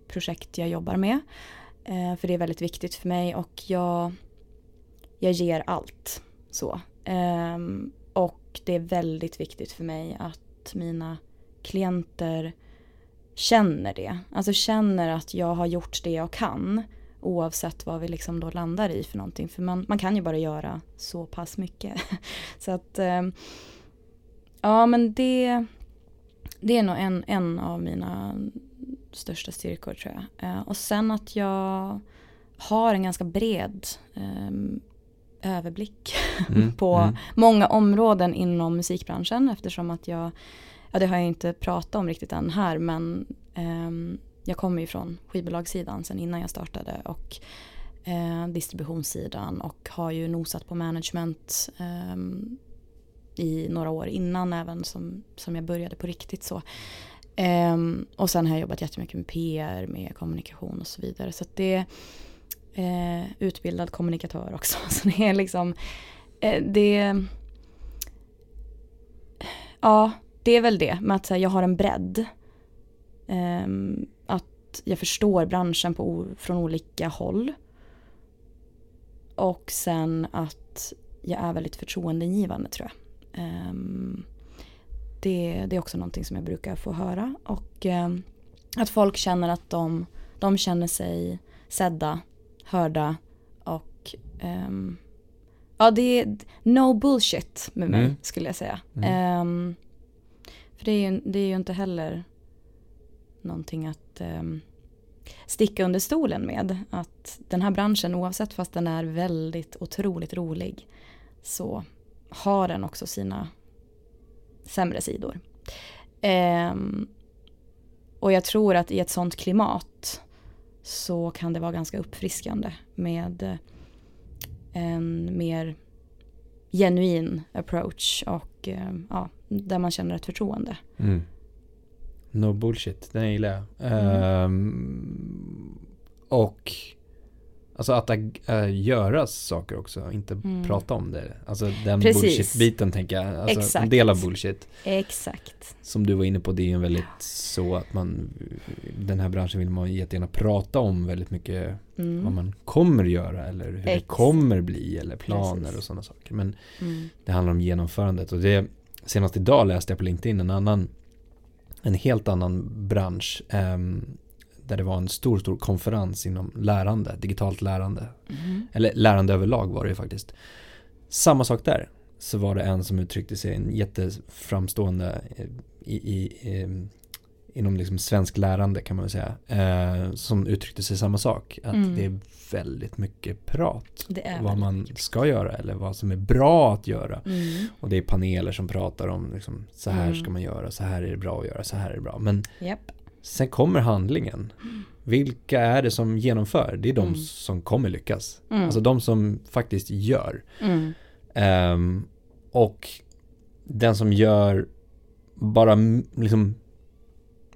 projekt jag jobbar med. Eh, för det är väldigt viktigt för mig och jag, jag ger allt. Så. Um, och det är väldigt viktigt för mig att mina klienter känner det. Alltså känner att jag har gjort det jag kan. Oavsett vad vi liksom då landar i för någonting. För man, man kan ju bara göra så pass mycket. [LAUGHS] så att um, ja men det, det är nog en, en av mina största styrkor tror jag. Uh, och sen att jag har en ganska bred um, överblick [LAUGHS] Mm, på mm. många områden inom musikbranschen eftersom att jag, ja det har jag inte pratat om riktigt än här men ehm, jag kommer ju från skivbolagssidan sen innan jag startade och eh, distributionssidan och har ju nosat på management ehm, i några år innan även som, som jag började på riktigt så. Ehm, och sen har jag jobbat jättemycket med PR, med kommunikation och så vidare. Så det eh, utbildad kommunikatör också. [LAUGHS] Så det är liksom, eh, det Ja, det är väl det med att här, jag har en bredd. Eh, att jag förstår branschen på, från olika håll. Och sen att jag är väldigt förtroendeingivande tror jag. Ehm, det, det är också någonting som jag brukar få höra. Och eh, att folk känner att de, de känner sig sedda, hörda och ehm, ja det är no bullshit med mig Mm. skulle jag säga. Mm. Ehm, för det är, ju, det är ju inte heller någonting att ehm, sticka under stolen med. Att den här branschen oavsett fast den är väldigt otroligt rolig så har den också sina sämre sidor. Ehm, och jag tror att i ett sånt klimat så kan det vara ganska uppfriskande med eh, en mer genuin approach och eh, ja, där man känner ett förtroende. Mm. No bullshit, den gillar jag. Mm. Ehm, och alltså att äh, göra saker också, inte Mm. prata om det. Alltså den bullshit-biten tänker jag. Alltså en Exakt. del av bullshit. Exakt. Som du var inne på, det är ju en väldigt så att man, den här branschen vill man jättegärna prata om väldigt mycket Mm. vad man kommer göra eller hur det Ex. kommer bli eller planer Precis. och sådana saker. Men Mm. det handlar om genomförandet och det senast idag läste jag på LinkedIn en annan en helt annan bransch ehm, där det var en stor, stor konferens inom lärande, digitalt lärande. Mm. Eller lärande överlag var det ju faktiskt. Samma sak där. Så var det en som uttryckte sig, en jätteframstående eh, i, i, ehm, inom liksom svensk lärande kan man väl säga. Eh, som uttryckte sig samma sak. Att Mm. det är väldigt mycket prat. Vad man ska göra eller vad som är bra att göra. Mm. Och det är paneler som pratar om liksom, så här Mm. ska man göra, så här är det bra att göra, så här är det bra. Men Japp. Sen kommer handlingen. Vilka är det som genomför? Det är de Mm. som kommer lyckas. Mm. Alltså de som faktiskt gör. Mm. Ehm, och den som gör bara liksom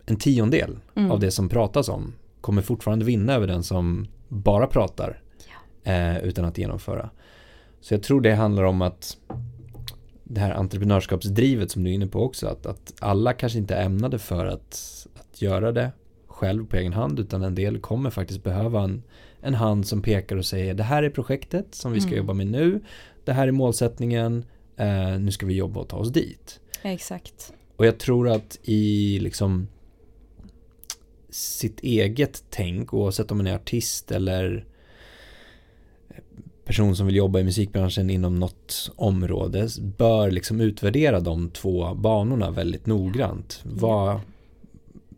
en tiondel Mm. av det som pratas om kommer fortfarande vinna över den som bara pratar eh, utan att genomföra. Så jag tror det handlar om att det här entreprenörskapsdrivet som du är inne på också, att, att alla kanske inte är ämnade för att, att göra det själv på egen hand, utan en del kommer faktiskt behöva en, en hand som pekar och säger det här är projektet som vi ska Mm. jobba med nu, det här är målsättningen, eh, nu ska vi jobba och ta oss dit. Exakt. och jag tror att i liksom sitt eget tänk, oavsett om man är artist eller person som vill jobba i musikbranschen inom något område bör liksom utvärdera de två banorna väldigt noggrant. Vad,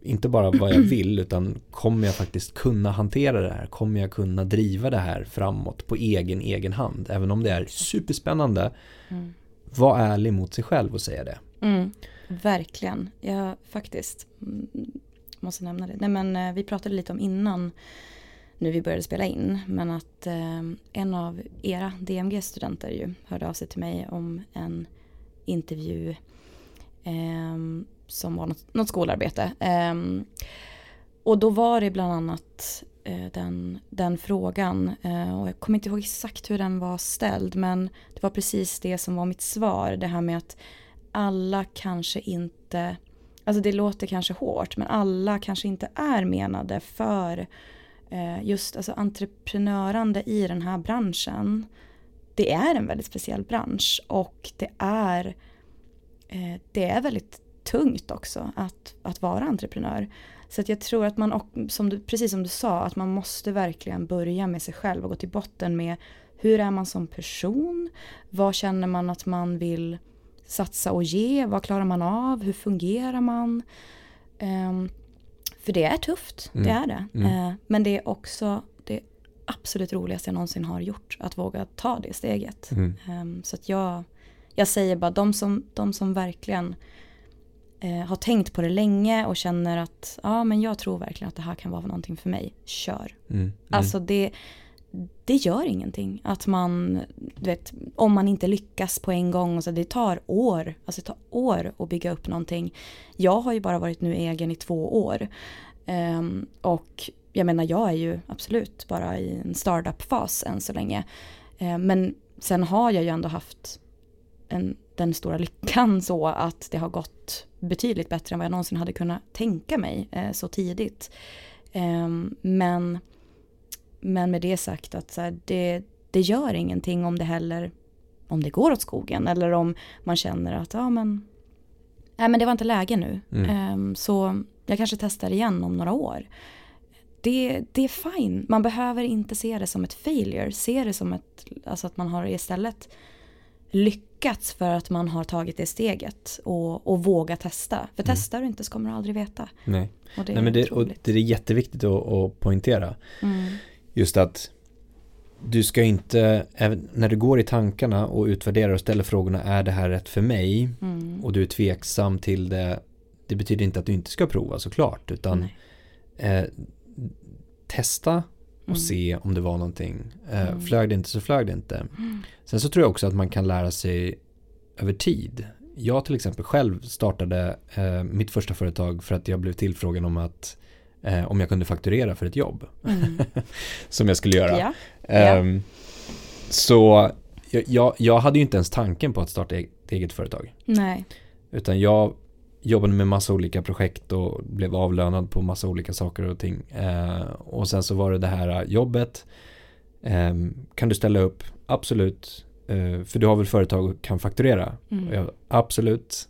inte bara vad jag vill [CLEARS THROAT] utan kommer jag faktiskt kunna hantera det här? Kommer jag kunna driva det här framåt på egen, egen hand? Även om det är superspännande. Mm. Var ärlig mot sig själv och säga det. Mm, verkligen, ja faktiskt. Mm, måste nämna det. Nej men eh, vi pratade lite om innan nu vi började spela in. Men att eh, en av era DMG-studenter ju hörde av sig till mig om en intervju eh, som var något, något skolarbete. Eh, och då var det bland annat eh, den, den frågan. Eh, och jag kommer inte ihåg exakt hur den var ställd. Men det var precis det som var mitt svar. Det här med att alla kanske inte Alltså det låter kanske hårt men alla kanske inte är menade för Eh, Eh, just alltså entreprenörande i den här branschen. Det är en väldigt speciell bransch och det är, eh, det är väldigt tungt också att, att vara entreprenör. Så att jag tror att man, som du, precis som du sa, att man måste verkligen börja med sig själv och gå till botten med hur är man som person? Vad känner man att man vill satsa och ge? Vad klarar man av? Hur fungerar man? Um, för det är tufft, mm. det är det. Mm. Eh, men det är också det absolut roligaste jag någonsin har gjort, att våga ta det steget. Mm. Eh, så att jag, jag säger bara, de som, de som verkligen eh, har tänkt på det länge och känner att ja men jag tror verkligen att det här kan vara någonting för mig, kör. Mm. Mm. Alltså det, det gör ingenting att man, du vet, om man inte lyckas på en gång, och så det tar år, alltså det tar år att bygga upp någonting. Jag har ju bara varit nu egen i två år. Um, och jag menar, jag är ju absolut bara i en startup-fas än så länge. Um, men sen har jag ju ändå haft en, den stora lyckan [LAUGHS] så att det har gått betydligt bättre än vad jag någonsin hade kunnat tänka mig eh, så tidigt. Um, men men med det sagt att så här, det, det gör ingenting om det heller om det går åt skogen eller om man känner att ja men nej men det var inte läge nu. Mm. Um, så jag kanske testar igen om några år. Det, det är fine. Man behöver inte se det som ett failure. Se det som ett, alltså att man har istället lyckats för att man har tagit det steget och, och våga testa. För mm. testar du inte så kommer du aldrig veta. Nej, och det, Nej, men det, och det är jätteviktigt att, att poängtera. Mm just att du ska inte, när du går i tankarna och utvärderar och ställer frågorna, är det här rätt för mig? Mm. Och du är tveksam till det, det betyder inte att du inte ska prova såklart, utan eh, testa och mm. se om det var någonting. Eh, mm. Flög det inte så flög det inte. Mm. Sen så tror jag också att man kan lära sig över tid. Jag till exempel själv startade eh, mitt första företag för att jag blev tillfrågad om att eh, om jag kunde fakturera för ett jobb. Mm. [LAUGHS] som jag skulle göra. Ja. Um, så jag, jag, hade ju inte ens tanken på att starta ett eget företag. Nej. Utan jag jobbade med massa olika projekt och blev avlönad på massa olika saker och ting. Eh, och sen så var det det här jobbet. Eh, kan du ställa upp? Absolut. Eh, för du har väl företag och kan fakturera? Mm. Jag, absolut.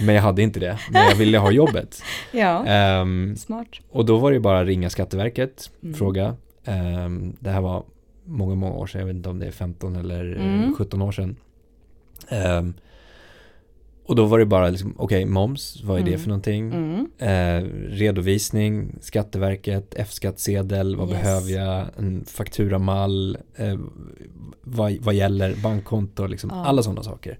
Men jag hade inte det, men jag ville ha jobbet. [LAUGHS] ja, um, smart. Och då var det bara ringa Skatteverket, mm. fråga. Um, det här var många, många år sedan, jag vet inte om det är 15 eller mm. 17 år sedan. Um, och då var det bara liksom, okej, okay, moms, vad är mm. det för någonting? Mm. Eh, redovisning, Skatteverket, F-skattsedel, vad yes. behöver jag? En fakturamall, eh, vad, vad gäller bankkonto, liksom, ja. alla sådana saker.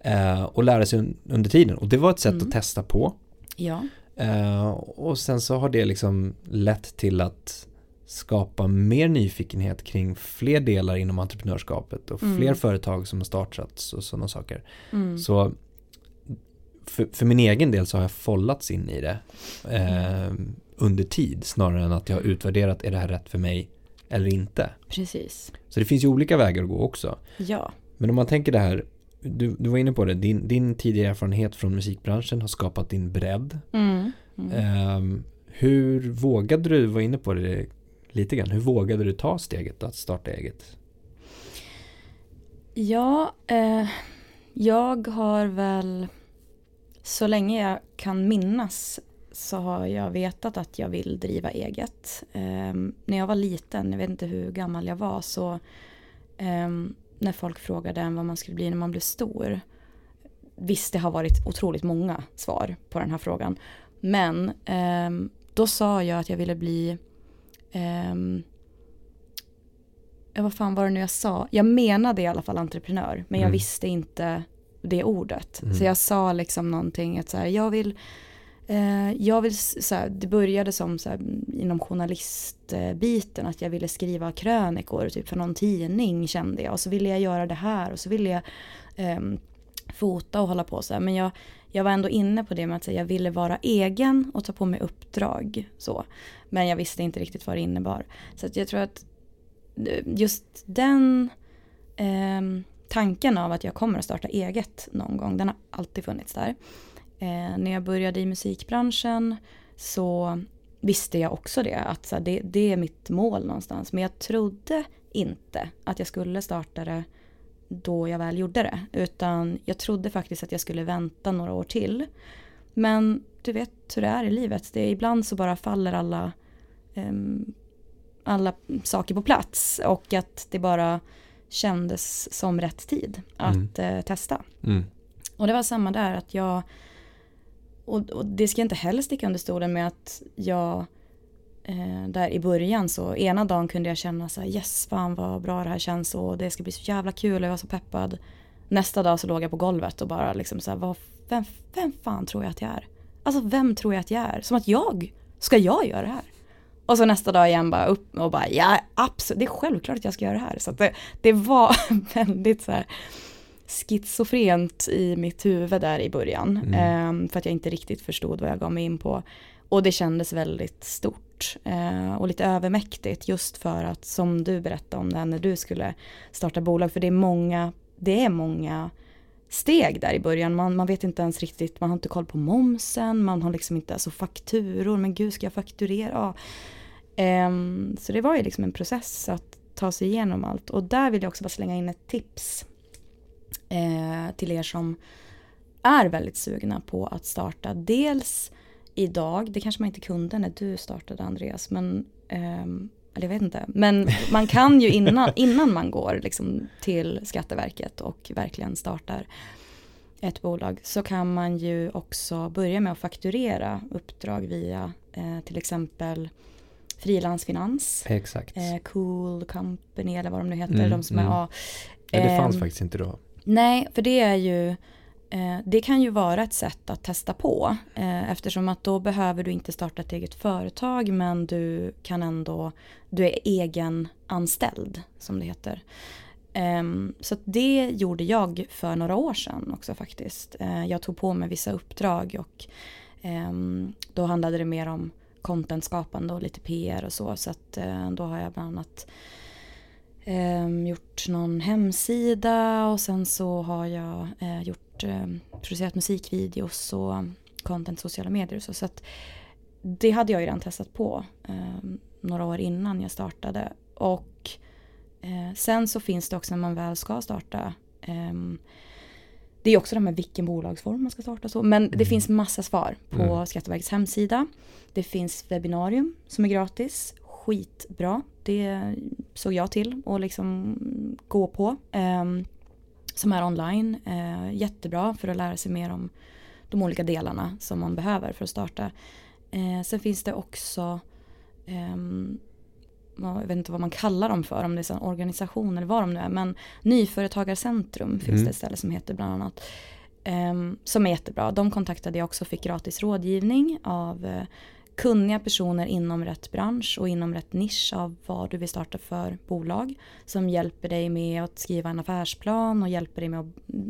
Eh, och lära sig under tiden. Och det var ett sätt mm. att testa på. Ja. Eh, och sen så har det liksom lett till att skapa mer nyfikenhet kring fler delar inom entreprenörskapet och mm. fler företag som har startats och sådana saker. Mm. Så för, för, min egen del så har jag follats in i det eh, under tid snarare än att jag har utvärderat är det här rätt för mig eller inte. Precis. Så det finns ju olika vägar att gå också. Ja. Men om man tänker det här du, du var inne på det, din, din tidigare erfarenhet från musikbranschen har skapat din bredd. Mm. Mm. Um, hur vågade du, var inne på det lite grann, hur vågade du ta steget att starta eget? Ja, eh, jag har väl så länge jag kan minnas så har jag vetat att jag vill driva eget. Um, när jag var liten, jag vet inte hur gammal jag var, så um, när folk frågade en vad man skulle bli när man blev stor. Visst, det har varit otroligt många svar på den här frågan. Men um, då sa jag att jag ville bli ja, vad fan var det nu jag sa? Jag menade i alla fall entreprenör, men jag mm. visste inte det ordet. Mm. Så jag sa liksom någonting att så här, jag vill eh, Eh, jag vill, så här, det började som så här, inom journalistbiten att jag ville skriva krönikor typ för någon tidning kände jag och så ville jag göra det här och så ville jag eh, fota och hålla på så här. Men jag, jag var ändå inne på det med att säga, jag ville vara egen och ta på mig uppdrag. Så. Men jag visste inte riktigt vad det innebar. Så att jag tror att eh, just den eh, tanken av att jag kommer att starta eget någon gång, den har alltid funnits där. Eh, när jag började i musikbranschen så visste jag också det, att så här, det, det är mitt mål någonstans. Men jag trodde inte att jag skulle starta det då jag väl gjorde det. Utan jag trodde faktiskt att jag skulle vänta några år till. Men du vet hur det är i livet. Det är, ibland så bara faller alla um, alla saker på plats och att det bara kändes som rätt tid att mm. eh, testa. Mm. Och det var samma där att jag, och, och, det ska jag inte heller sticka under stolen med att jag eh, där i början så ena dagen kunde jag känna så här yes fan vad bra det här känns och det ska bli så jävla kul och jag var så peppad. Nästa dag så låg jag på golvet och bara liksom så här, vad, vem, vem fan tror jag att jag är? Alltså vem tror jag att jag är? Som att jag, ska jag göra det här? Och så nästa dag igen bara upp och bara ja absolut, det är självklart att jag ska göra det här. Så det, det var [LAUGHS] väldigt så här schizofrent i mitt huvud där i början. Mm. Eh, för att jag inte riktigt förstod vad jag gav mig in på. Och det kändes väldigt stort eh, och lite övermäktigt just för att som du berättade om det när du skulle starta bolag. För det är många, det är många steg där i början. Man, man vet inte ens riktigt, man har inte koll på momsen, man har liksom inte, alltså fakturor, men gud ska jag fakturera? Ja. Um, så det var ju liksom en process att ta sig igenom allt. Och där vill jag också bara slänga in ett tips eh, till er som är väldigt sugna på att starta. Dels idag, det kanske man inte kunde när du startade Andreas, men um, eller jag vet inte, men man kan ju innan, [LAUGHS] innan man går liksom till Skatteverket och verkligen startar ett bolag så kan man ju också börja med att fakturera uppdrag via eh, till exempel frilansfinans. Eh, cool Company eller vad de nu heter. Mm, de som är, mm. ja, ja, det fanns eh, faktiskt inte då. Nej, för det är ju eh, det kan ju vara ett sätt att testa på eh, eftersom att då behöver du inte starta ett eget företag men du kan ändå, du är egen anställd som det heter. Um, så det gjorde jag för några år sedan också faktiskt. Uh, jag tog på mig vissa uppdrag och um, då handlade det mer om contentskapande och lite PR och så. Så att uh, då har jag bland annat um, gjort någon hemsida och sen så har jag uh, gjort, producerat musikvideos och content sociala medier och så. så det hade jag ju redan testat på några år innan jag startade. Och Eh, sen så finns det också när man väl ska starta eh, det är också det här med vilken bolagsform man ska starta så. Men mm. det finns massa svar på mm. Skatteverkets hemsida. Det finns webbinarium som är gratis. Skitbra. Det såg jag till att liksom gå på. Eh, som är online. Eh, jättebra för att lära sig mer om de olika delarna som man behöver för att starta. Eh, sen finns det också ehm, jag vet inte vad man kallar dem för, om det är en organisation eller vad de nu är. Men Nyföretagarcentrum finns mm. det ett ställe som heter bland annat. Um, som är jättebra. De kontaktade jag också och fick gratis rådgivning av uh, kunniga personer inom rätt bransch och inom rätt nisch av vad du vill starta för bolag. Som hjälper dig med att skriva en affärsplan och hjälper dig med att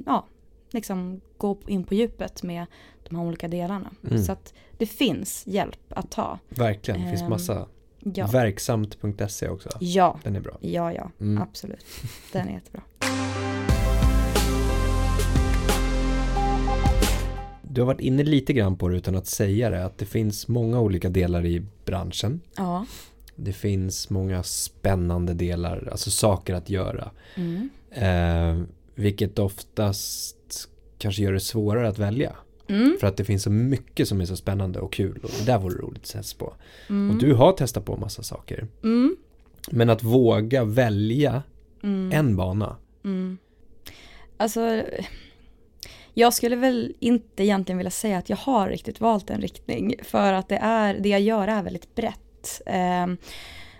ja, liksom gå in på djupet med de här olika delarna. Mm. Så att det finns hjälp att ta. Verkligen, det finns ehm, massa Ja. Verksamt.se också. Ja. Den är bra. Ja, ja, mm. absolut. Den är jättebra. Du har varit inne lite grann på det utan att säga det, att det finns många olika delar i branschen. Ja. Det finns många spännande delar, alltså saker att göra. Mm. Eh, vilket oftast kanske gör det svårare att välja. Mm. För att det finns så mycket som är så spännande och kul och det där vore roligt att testa på. Mm. Och du har testat på massa saker. Mm. Men att våga välja Mm. en bana. Mm. Alltså, jag skulle väl inte egentligen vilja säga att jag har riktigt valt en riktning. För att det, är, det jag gör är väldigt brett. Eh,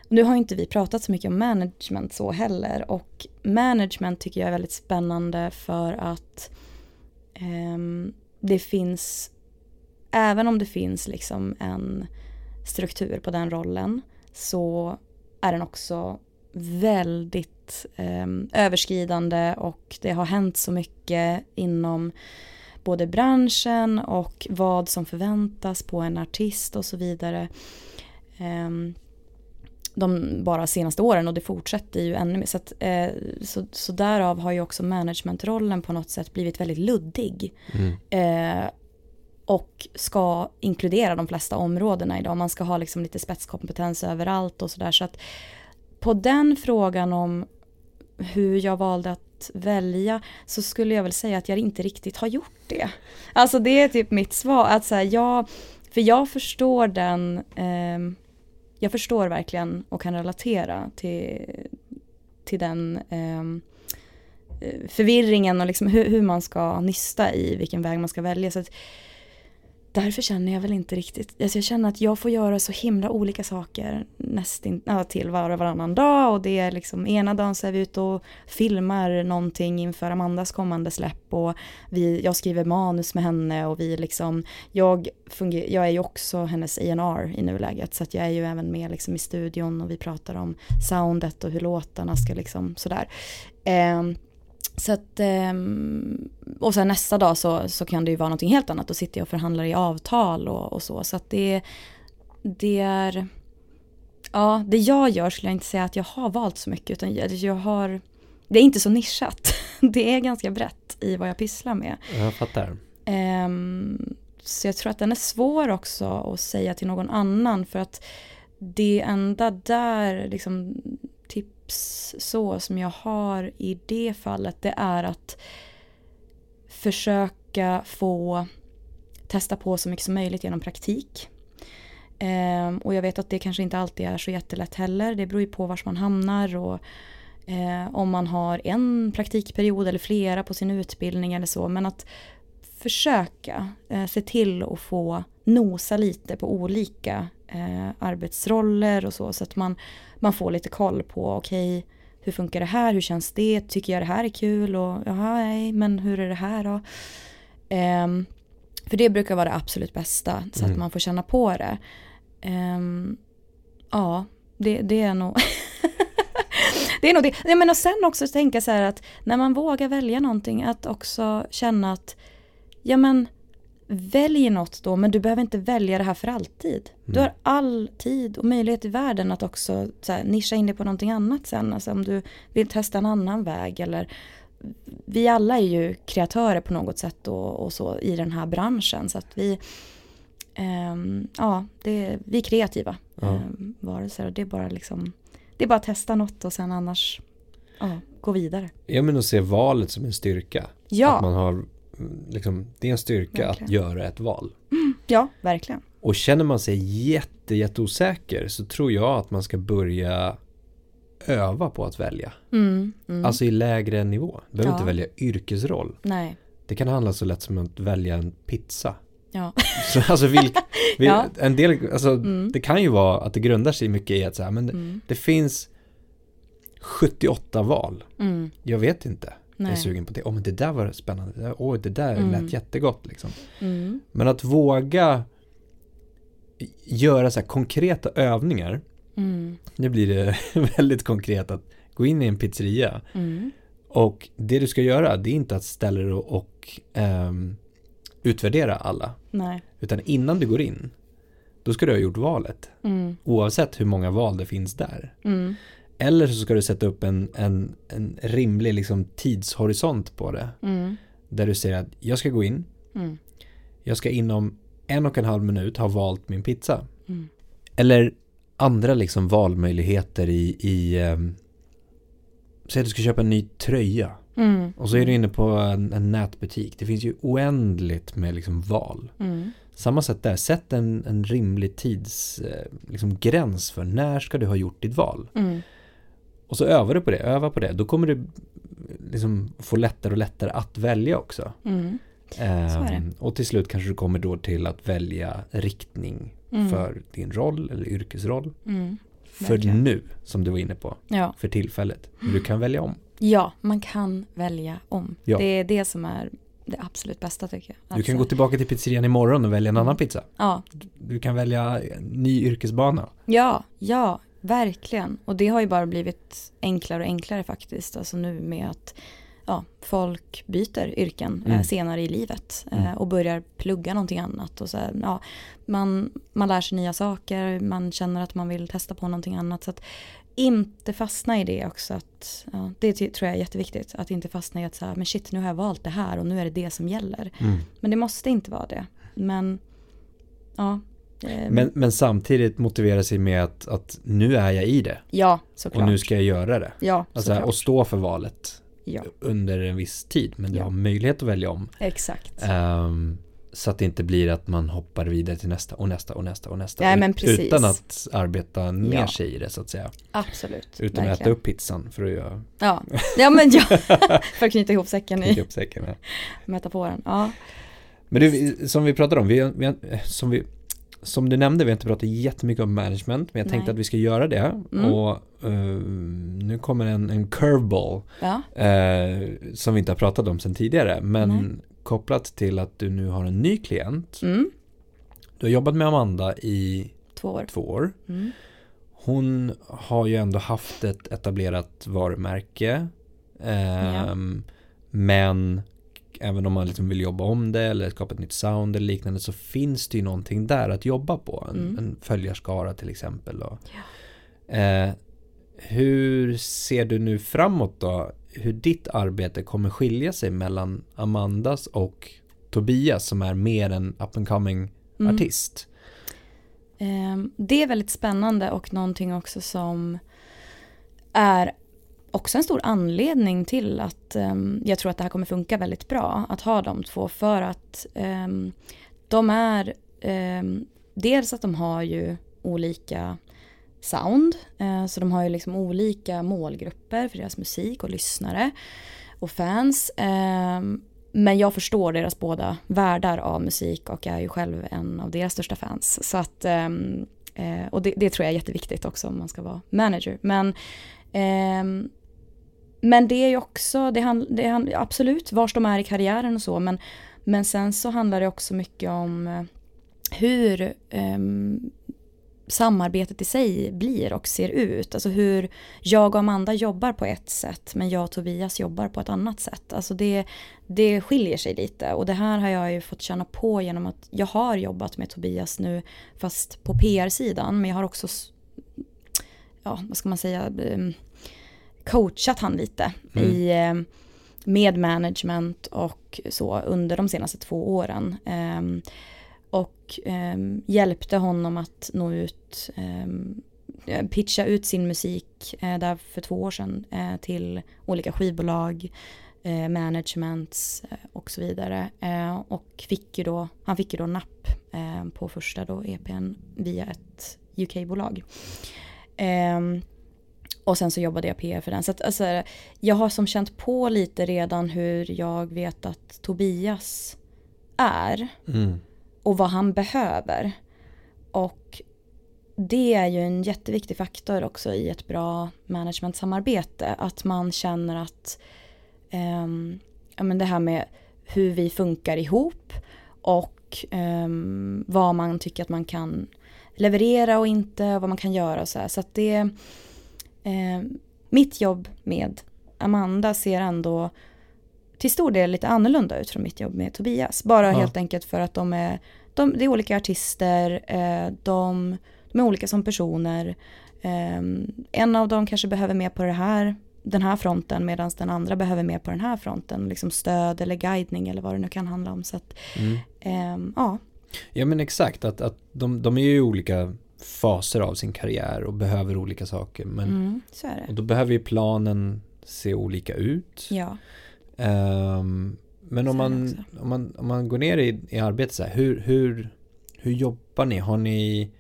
nu har inte vi pratat så mycket om management så heller. Och management tycker jag är väldigt spännande för att eh, det finns, även om det finns liksom en struktur på den rollen så är den också väldigt eh, överskridande och det har hänt så mycket inom både branschen och vad som förväntas på en artist och så vidare. Eh, de bara senaste åren och det fortsätter ju ännu mer. Så, att, eh, så, så därav har ju också managementrollen på något sätt blivit väldigt luddig. Mm. Eh, och ska inkludera de flesta områdena idag. Man ska ha liksom lite spetskompetens överallt och sådär. Så att på den frågan om hur jag valde att välja så skulle jag väl säga att jag inte riktigt har gjort det. Alltså det är typ mitt svar. Att så här, jag, för jag förstår den, eh, jag förstår verkligen och kan relatera till, till den ehm, eh, förvirringen och liksom hur, hur, man ska nysta i vilken väg man ska välja. Så att, därför känner jag väl inte riktigt, alltså jag känner att jag får göra så himla olika saker nästin, ja, till var och varannan dag. Och det är liksom ena dagen så är vi ute och filmar någonting inför Amandas kommande släpp. Och vi, jag skriver manus med henne och vi liksom, jag, funger, jag är ju också hennes A&R i nuläget. Så att jag är ju även med liksom i studion och vi pratar om soundet och hur låtarna ska liksom sådär. Um, så att, ehm, och sen nästa dag så, så kan det ju vara någonting helt annat. Då sitter jag och förhandlar i avtal och, och så. Så att det, det är, ja det jag gör skulle jag inte säga att jag har valt så mycket. Utan jag, jag har, det är inte så nischat. [LAUGHS] Det är ganska brett i vad jag pysslar med. Jag fattar. Um, så jag tror att den är svår också att säga till någon annan. För att det enda där liksom tips så som jag har i det fallet det är att försöka få testa på så mycket som möjligt genom praktik. Eh, och jag vet att det kanske inte alltid är så jättelätt heller. Det beror ju på var man hamnar och eh, om man har en praktikperiod eller flera på sin utbildning eller så. Men att försöka eh, se till att få nosa lite på olika eh, arbetsroller och så. Så att man, man får lite koll på okej, okay, hur funkar det här, hur känns det, tycker jag det här är kul och jaha, nej, men hur är det här då? Eh, för det brukar vara det absolut bästa så mm. att man får känna på det. Eh, ja, det, det är nog [LAUGHS] det är nog det. Ja, men och sen också tänka så här att när man vågar välja någonting att också känna att ja men välj något då men du behöver inte välja det här för alltid. Mm. Du har all tid och möjlighet i världen att också så här, nischa in dig på någonting annat sen. Alltså om du vill testa en annan väg eller vi alla är ju kreatörer på något sätt och, och så i den här branschen så att vi um, ja, det, vi är kreativa ja. um, varelser och det är bara liksom det är bara att testa något och sen annars ja, gå vidare. Ja men att se valet som en styrka. Ja. Att man har liksom, det är en styrka verkligen. att göra ett val. Mm, ja, verkligen. Och känner man sig jätte, jätteosäker så tror jag att man ska börja öva på att välja. Mm, mm. Alltså i lägre nivå. Du behöver ja. inte välja yrkesroll. Nej. Det kan handla så lätt som att välja en pizza. Ja. [LAUGHS] Så, alltså, vilk, vil, [LAUGHS] ja. en del, alltså, mm. Det kan ju vara att det grundar sig mycket i att så här, men mm. det finns 78 val. Mm. Jag vet inte. Nej. Är sugen på det. Åh, oh, men det där var spännande. Åh, oh, det där mm. lät jättegott liksom. Mm. Men att våga göra så här konkreta övningar. Mm. Nu blir det [LAUGHS] väldigt konkret att gå in i en pizzeria. Mm. Och det du ska göra det är inte att ställa dig och, och um, utvärdera alla. Nej. Utan innan du går in då ska du ha gjort valet. Mm. Oavsett hur många val det finns där. Mm. Eller så ska du sätta upp en, en, en rimlig liksom, tidshorisont på det. Mm. Där du säger att jag ska gå in. Mm. Jag ska inom en och en halv minut ha valt min pizza. Mm. Eller andra liksom valmöjligheter i, i um, säg att du ska köpa en ny tröja Mm. Och så är du inne på en, en nätbutik. Det finns ju oändligt med liksom val. Mm. Samma sätt där, sätt en, en rimlig tids eh, liksom för när ska du ha gjort ditt val. Mm. Och så övar du på det, öva på det. Då kommer du liksom få lättare och lättare att välja också. Mm. Ehm, och till slut kanske du kommer då till att välja riktning Mm. för din roll eller yrkesroll. Mm. För nu, som du var inne på, Ja. för tillfället. Men du kan välja om. ja, man kan välja om. Ja. Det är det som är det absolut bästa tycker jag. Du kan Alltså, gå tillbaka till pizzerian imorgon och välja en annan pizza. Ja, Du kan välja en ny yrkesbana. ja, ja, verkligen. Och det har ju bara blivit enklare och enklare faktiskt. Alltså nu med att ja, folk byter yrken Mm. eh, senare i livet eh, Mm. och börjar plugga någonting annat. Och så här, ja, man, man lär sig nya saker, man känner att man vill testa på någonting annat. Så att inte fastna i det också. Att, ja, det tror jag är jätteviktigt. Att inte fastna i att så här, men shit nu har jag valt det här och nu är det det som gäller. Mm. Men det måste inte vara det. Men ja. Eh, Men, men samtidigt motivera sig med att, att nu är jag i det. ja, såklart. Och nu ska jag göra det. Ja, Alltså, såklart. och stå för valet Ja, under en viss tid. Men du Ja. har möjlighet att välja om. exakt. Ehm, så att det inte blir att man hoppar vidare till nästa och nästa och nästa och nästa. Nej, men precis. Utan att arbeta ner Ja. sig i det så att säga. Absolut. Utan att äta verkligen. upp pizzan för att göra Ja, ja men ja. [LAUGHS] för att knyta ihop säcken knyta i upp säcken. ja. metaforen. Ja, Men du, som vi pratade om, vi, vi, som, vi, som du nämnde, vi har inte pratat jättemycket om management, men jag tänkte Nej. att vi ska göra det. Mm. Och eh, nu kommer en, en curveball ja, eh, som vi inte har pratat om sedan tidigare, men Nej. kopplat till att du nu har en ny klient. mm. Du har jobbat med Amanda i två år. två år. Mm. Hon har ju ändå haft ett etablerat varumärke. Ehm, Men även om man liksom vill jobba om det eller skapa ett nytt sound eller liknande så finns det ju någonting där att jobba på. En, Mm. en följarskara till exempel. Och, eh, hur ser du nu framåt då? Hur ditt arbete kommer skilja sig mellan Amandas och Tobias som är mer en up and coming Mm. artist? Ehm, Det är väldigt spännande och någonting också som är också en stor anledning till att um, jag tror att det här kommer funka väldigt bra att ha de två för att um, de är um, dels att de har ju olika sound uh, så de har ju liksom olika målgrupper för deras musik och lyssnare och fans men jag förstår deras båda världar av musik och är ju själv en av deras största fans. Så att, eh, och det, det tror jag är jätteviktigt också om man ska vara manager. Men, ehm, men det är ju också, det hand, det hand, absolut vars de är i karriären och så, men, men sen så handlar det också mycket om eh, hur um, samarbetet i sig blir och ser ut. Alltså hur jag och Amanda jobbar på ett sätt men jag och Tobias jobbar på ett annat sätt. Alltså det, det skiljer sig lite och det här har jag ju fått känna på genom att jag har jobbat med Tobias nu fast på PR-sidan men jag har också ja, vad ska man säga ehm, coachat han lite Mm. i em, med management och så under de senaste två åren. Em, och em, hjälpte honom att nå ut, em, pitcha ut sin musik eh, där för två år sedan eh, till olika skivbolag, eh, managements eh, och så vidare. Eh, och fick ju då, han fick ju då napp eh, på första då EPn via ett UK-bolag. Ehm, och sen så jobbade jag PR för den. Så att, alltså, jag har som känt på lite redan hur jag vet att Tobias är Mm. och vad han behöver. Och det är ju en jätteviktig faktor också i ett bra managementsamarbete. Att man känner att ja, men det här med hur vi funkar ihop och ehm, vad man tycker att man kan leverera och inte, vad man kan göra och så här. Så att det, ehm, mitt jobb med Amanda ser ändå till stor del lite annorlunda ut från mitt jobb med Tobias. Bara Ja. helt enkelt för att de är, de, det är olika artister, eh, de, de är olika som personer. Eh, en av dem kanske behöver mer på det här, den här fronten medan den andra behöver mer på den här fronten. Liksom stöd eller guidning eller vad det nu kan handla om. Så att, Mm. ehm, ja, Ja men exakt, att, att de, de är ju olika faser av sin karriär och behöver olika saker. Men mm, och då behöver ju planen se olika ut. Ja, Um, men om man, om, man, om man går ner i, i arbete så här, hur, hur, hur jobbar ni? Har ni,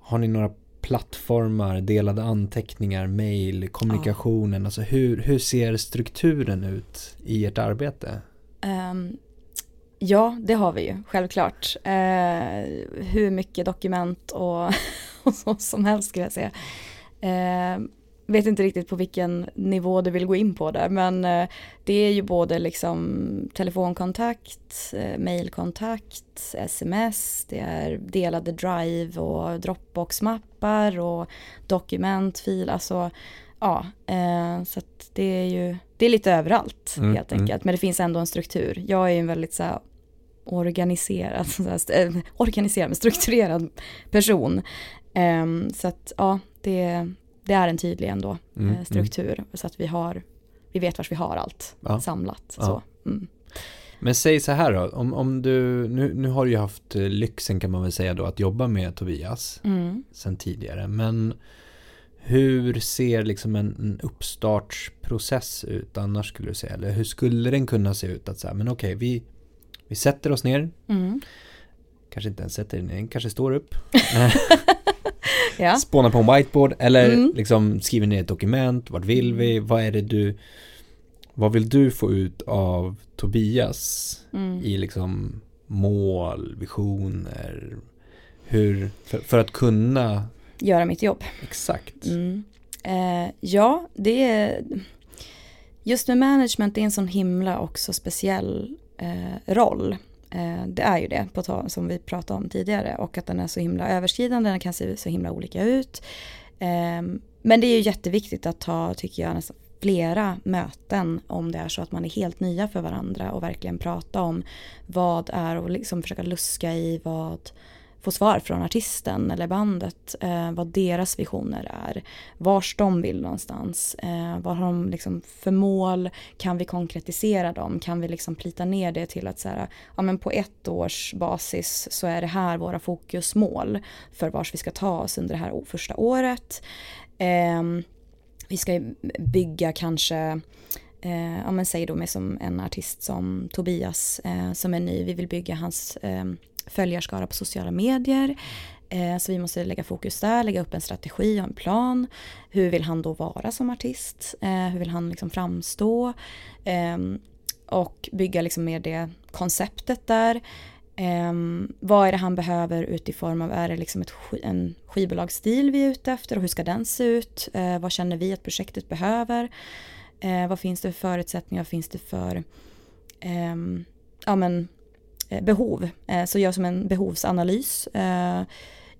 har ni några plattformar, delade anteckningar, mail, kommunikationen? Ja. Alltså hur, hur ser strukturen ut i ert arbete? Um, ja, det har vi ju självklart. Eh, hur mycket dokument och, [LAUGHS] och så som helst skulle jag säga. Eh, vet inte riktigt på vilken nivå du vill gå in på där, men eh, det är ju både liksom telefonkontakt, eh, mailkontakt, sms, det är delade drive och dropbox-mappar och dokumentfil, alltså ja, uh, så att det är ju, det är lite överallt mm, helt mm. enkelt, mm. men det finns ändå en struktur. Jag är ju en väldigt så här, organiserad, [LAUGHS] så här, organiserad, men strukturerad person. Um, så att ja, det, det är en tydlig ändå mm, mm. struktur så att vi har, vi vet var vi har allt ja. samlat. Ja. Så. Mm. Men säg så här då, om, om du, nu, nu har du ju haft eh, lyxen kan man väl säga då att jobba med Tobias mm. sen tidigare, men hur ser liksom en, en uppstartsprocess ut annars skulle du säga? Eller hur skulle den kunna se ut? Att säga, men okej, vi, vi sätter oss ner. Mm. Kanske inte ens sätter ner, kanske står upp. [LAUGHS] ja. spåna på en whiteboard eller mm. liksom skriver ner ett dokument, vart vill vi, vad är det du vad vill du få ut av Tobias mm. i liksom mål, visioner, hur, för, för, att kunna göra mitt jobb. Exakt. Mm. Eh, ja, det är just med management, det är en sån himla också speciell eh, roll. Eh, det är ju det, på som vi pratade om tidigare. Och att den är så himla överskridande, den kan se så himla olika ut. Ehm, men det är ju jätteviktigt att ta, tycker jag, nästan flera möten om det är så att man är helt nya för varandra och verkligen prata om vad är och liksom försöka luska i vad få svar från artisten eller bandet eh, vad deras visioner är. Vars de vill någonstans. Eh, vad har de liksom för mål? Kan vi konkretisera dem? Kan vi liksom plita ner det till att så här, ja, men på ett års basis så är det här våra fokusmål för vars vi ska ta oss under det här första året. Eh, vi ska bygga kanske Eh, ja men säg då med som en artist som Tobias eh, som är ny, vi vill bygga hans eh, följarskara på sociala medier. Eh, så vi måste lägga fokus där, lägga upp en strategi och en plan. Hur vill han då vara som artist? Eh, hur vill han liksom framstå? Eh, och bygga liksom mer det konceptet där. Um, vad är det han behöver utifrån? av, är det liksom ett, en skivbolagsstil vi är ute efter och hur ska den se ut? Uh, vad känner vi att projektet behöver? Uh, vad finns det för förutsättningar, vad finns det för um, ja, men, behov. Eh, så gör som en behovsanalys eh,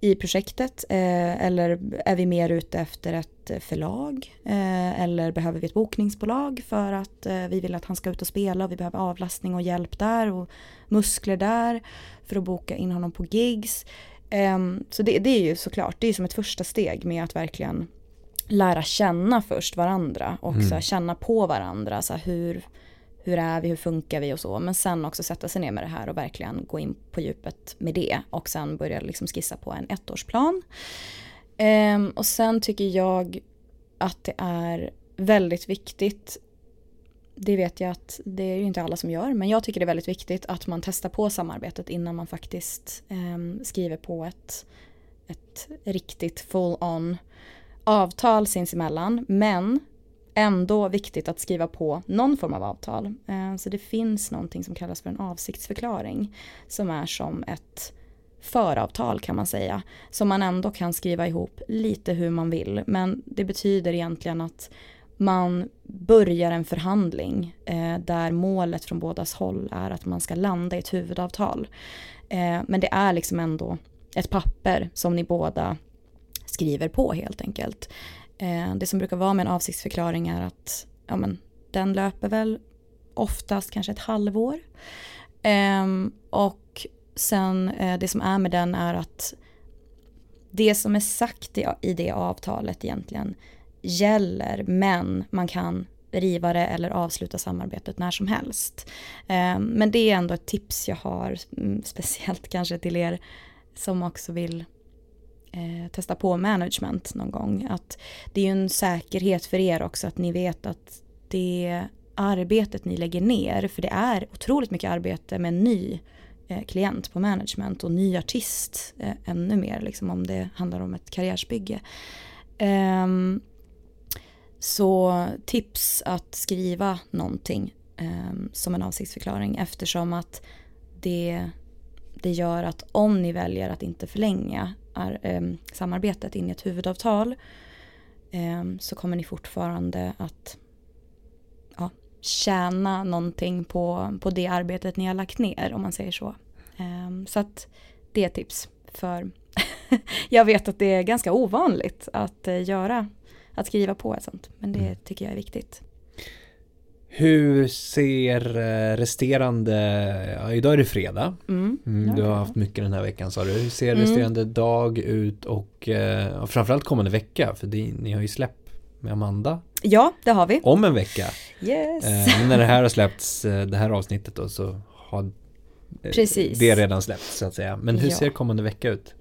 i projektet eller är vi mer ute efter ett förlag eller behöver vi ett bokningsbolag för att vi vill att han ska ut och spela och vi behöver avlastning och hjälp där och muskler där för att boka in honom på gigs. Ehm, så det, det är ju såklart, det är som ett första steg med att verkligen lära känna först varandra och mm. så känna på varandra. Så hur, hur är vi, hur funkar vi och så. Men sen också sätta sig ner med det här och verkligen gå in på djupet med det. Och sen börja liksom skissa på en ettårsplan. Um, och sen tycker jag att det är väldigt viktigt det vet jag att det är ju inte alla som gör, men jag tycker det är väldigt viktigt att man testar på samarbetet innan man faktiskt um, skriver på ett, ett riktigt full-on avtal sinsemellan. Men ändå viktigt att skriva på någon form av avtal. Eh, så det finns någonting som kallas för en avsiktsförklaring som är som ett föravtal kan man säga. Som man ändå kan skriva ihop lite hur man vill. Men det betyder egentligen att man börjar en förhandling eh, där målet från bådas håll är att man ska landa i ett huvudavtal. Eh, men det är liksom ändå ett papper som ni båda skriver på helt enkelt. Eh, det som brukar vara med en avsiktsförklaring är att ja, men, den löper väl oftast kanske ett halvår. Ehm, och sen eh, det som är med den är att det som är sagt i, det avtalet egentligen gäller men man kan riva det eller avsluta samarbetet när som helst. Ehm, men det är ändå ett tips jag har, mm, speciellt kanske till er som också vill eh, testa på management någon gång. Att det är ju en säkerhet för er också att ni vet att det arbetet ni lägger ner, för det är otroligt mycket arbete med en ny eh, klient på management och ny artist eh, ännu mer, liksom om det handlar om ett karriärsbygge. Um, så tips att skriva någonting um, som en avsiktsförklaring eftersom att det, det gör att om ni väljer att inte förlänga är, um, samarbetet in i ett huvudavtal så kommer ni fortfarande att ja, tjäna någonting på, på det arbetet ni har lagt ner om man säger så. så att det är tips för [LAUGHS] jag vet att det är ganska ovanligt att eh, göra, att skriva på ett sånt. Men det mm. tycker jag är viktigt. Hur ser eh, resterande, ja, idag är det fredag. Mm, mm, du har haft mycket den här veckan sa du. Hur ser mm. resterande dag ut och eh, framförallt kommande vecka? För det, ni har ju släppt med Amanda. Ja, det har vi. Om en vecka. Yes. Eh, när det här har släppts, eh, det här avsnittet då, så har Precis. det redan släppts så att säga. Men hur ja. ser kommande vecka ut?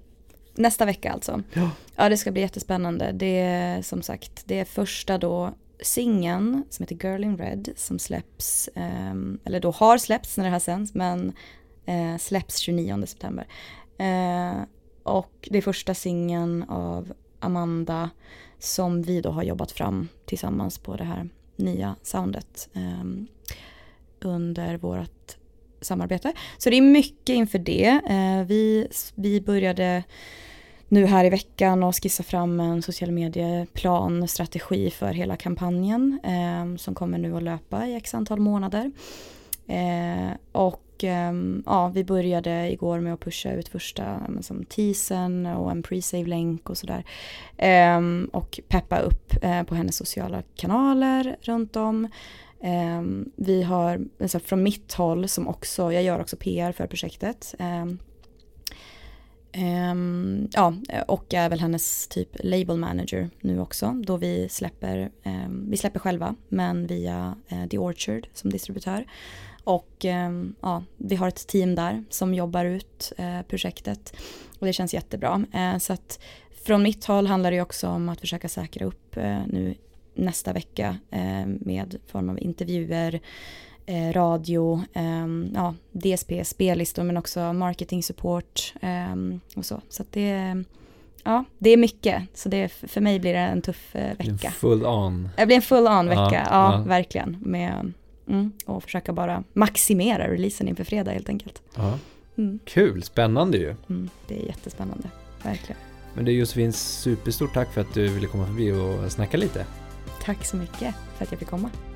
Nästa vecka alltså. Ja. ja, det ska bli jättespännande. Det är som sagt, det är första då singeln som heter Girl in Red som släpps, eh, eller då har släppts när det här sänds, men eh, släpps 29 september. Eh, och det är första singeln av Amanda som vi då har jobbat fram tillsammans på det här nya soundet ehm, under vårt samarbete. Så det är mycket inför det. Eh, vi, vi började nu här i veckan och skissa fram en social medieplan, strategi för hela kampanjen eh, som kommer nu att löpa i x antal månader. Eh, och eh, ja, vi började igår med att pusha ut första som teasern och en pre-save-länk och sådär. Ehm, och peppa upp eh, på hennes sociala kanaler runt om. Ehm, vi har, alltså från mitt håll som också, jag gör också PR för projektet. Ehm, Um, ja, och är väl hennes typ label manager nu också då vi släpper, um, vi släpper själva men via uh, The Orchard som distributör. Och um, ja, vi har ett team där som jobbar ut uh, projektet och det känns jättebra. Uh, så att från mitt håll handlar det också om att försöka säkra upp nu nästa vecka med form av intervjuer, eh, radio, eh, ja, DSP, spellistor men också marketing support eh, och så. Så att det, ja, det är mycket. Så det, för mig blir det en tuff eh, vecka. En full on. Det blir en full on vecka, ja, ja, ja. verkligen. Med, mm, och försöka bara maximera releasen inför fredag helt enkelt. Ja. Mm. Kul, spännande ju. Mm, det är jättespännande, verkligen. Men det är Josefin, superstort tack för att du ville komma förbi och snacka lite. Tack så mycket för att jag fick komma.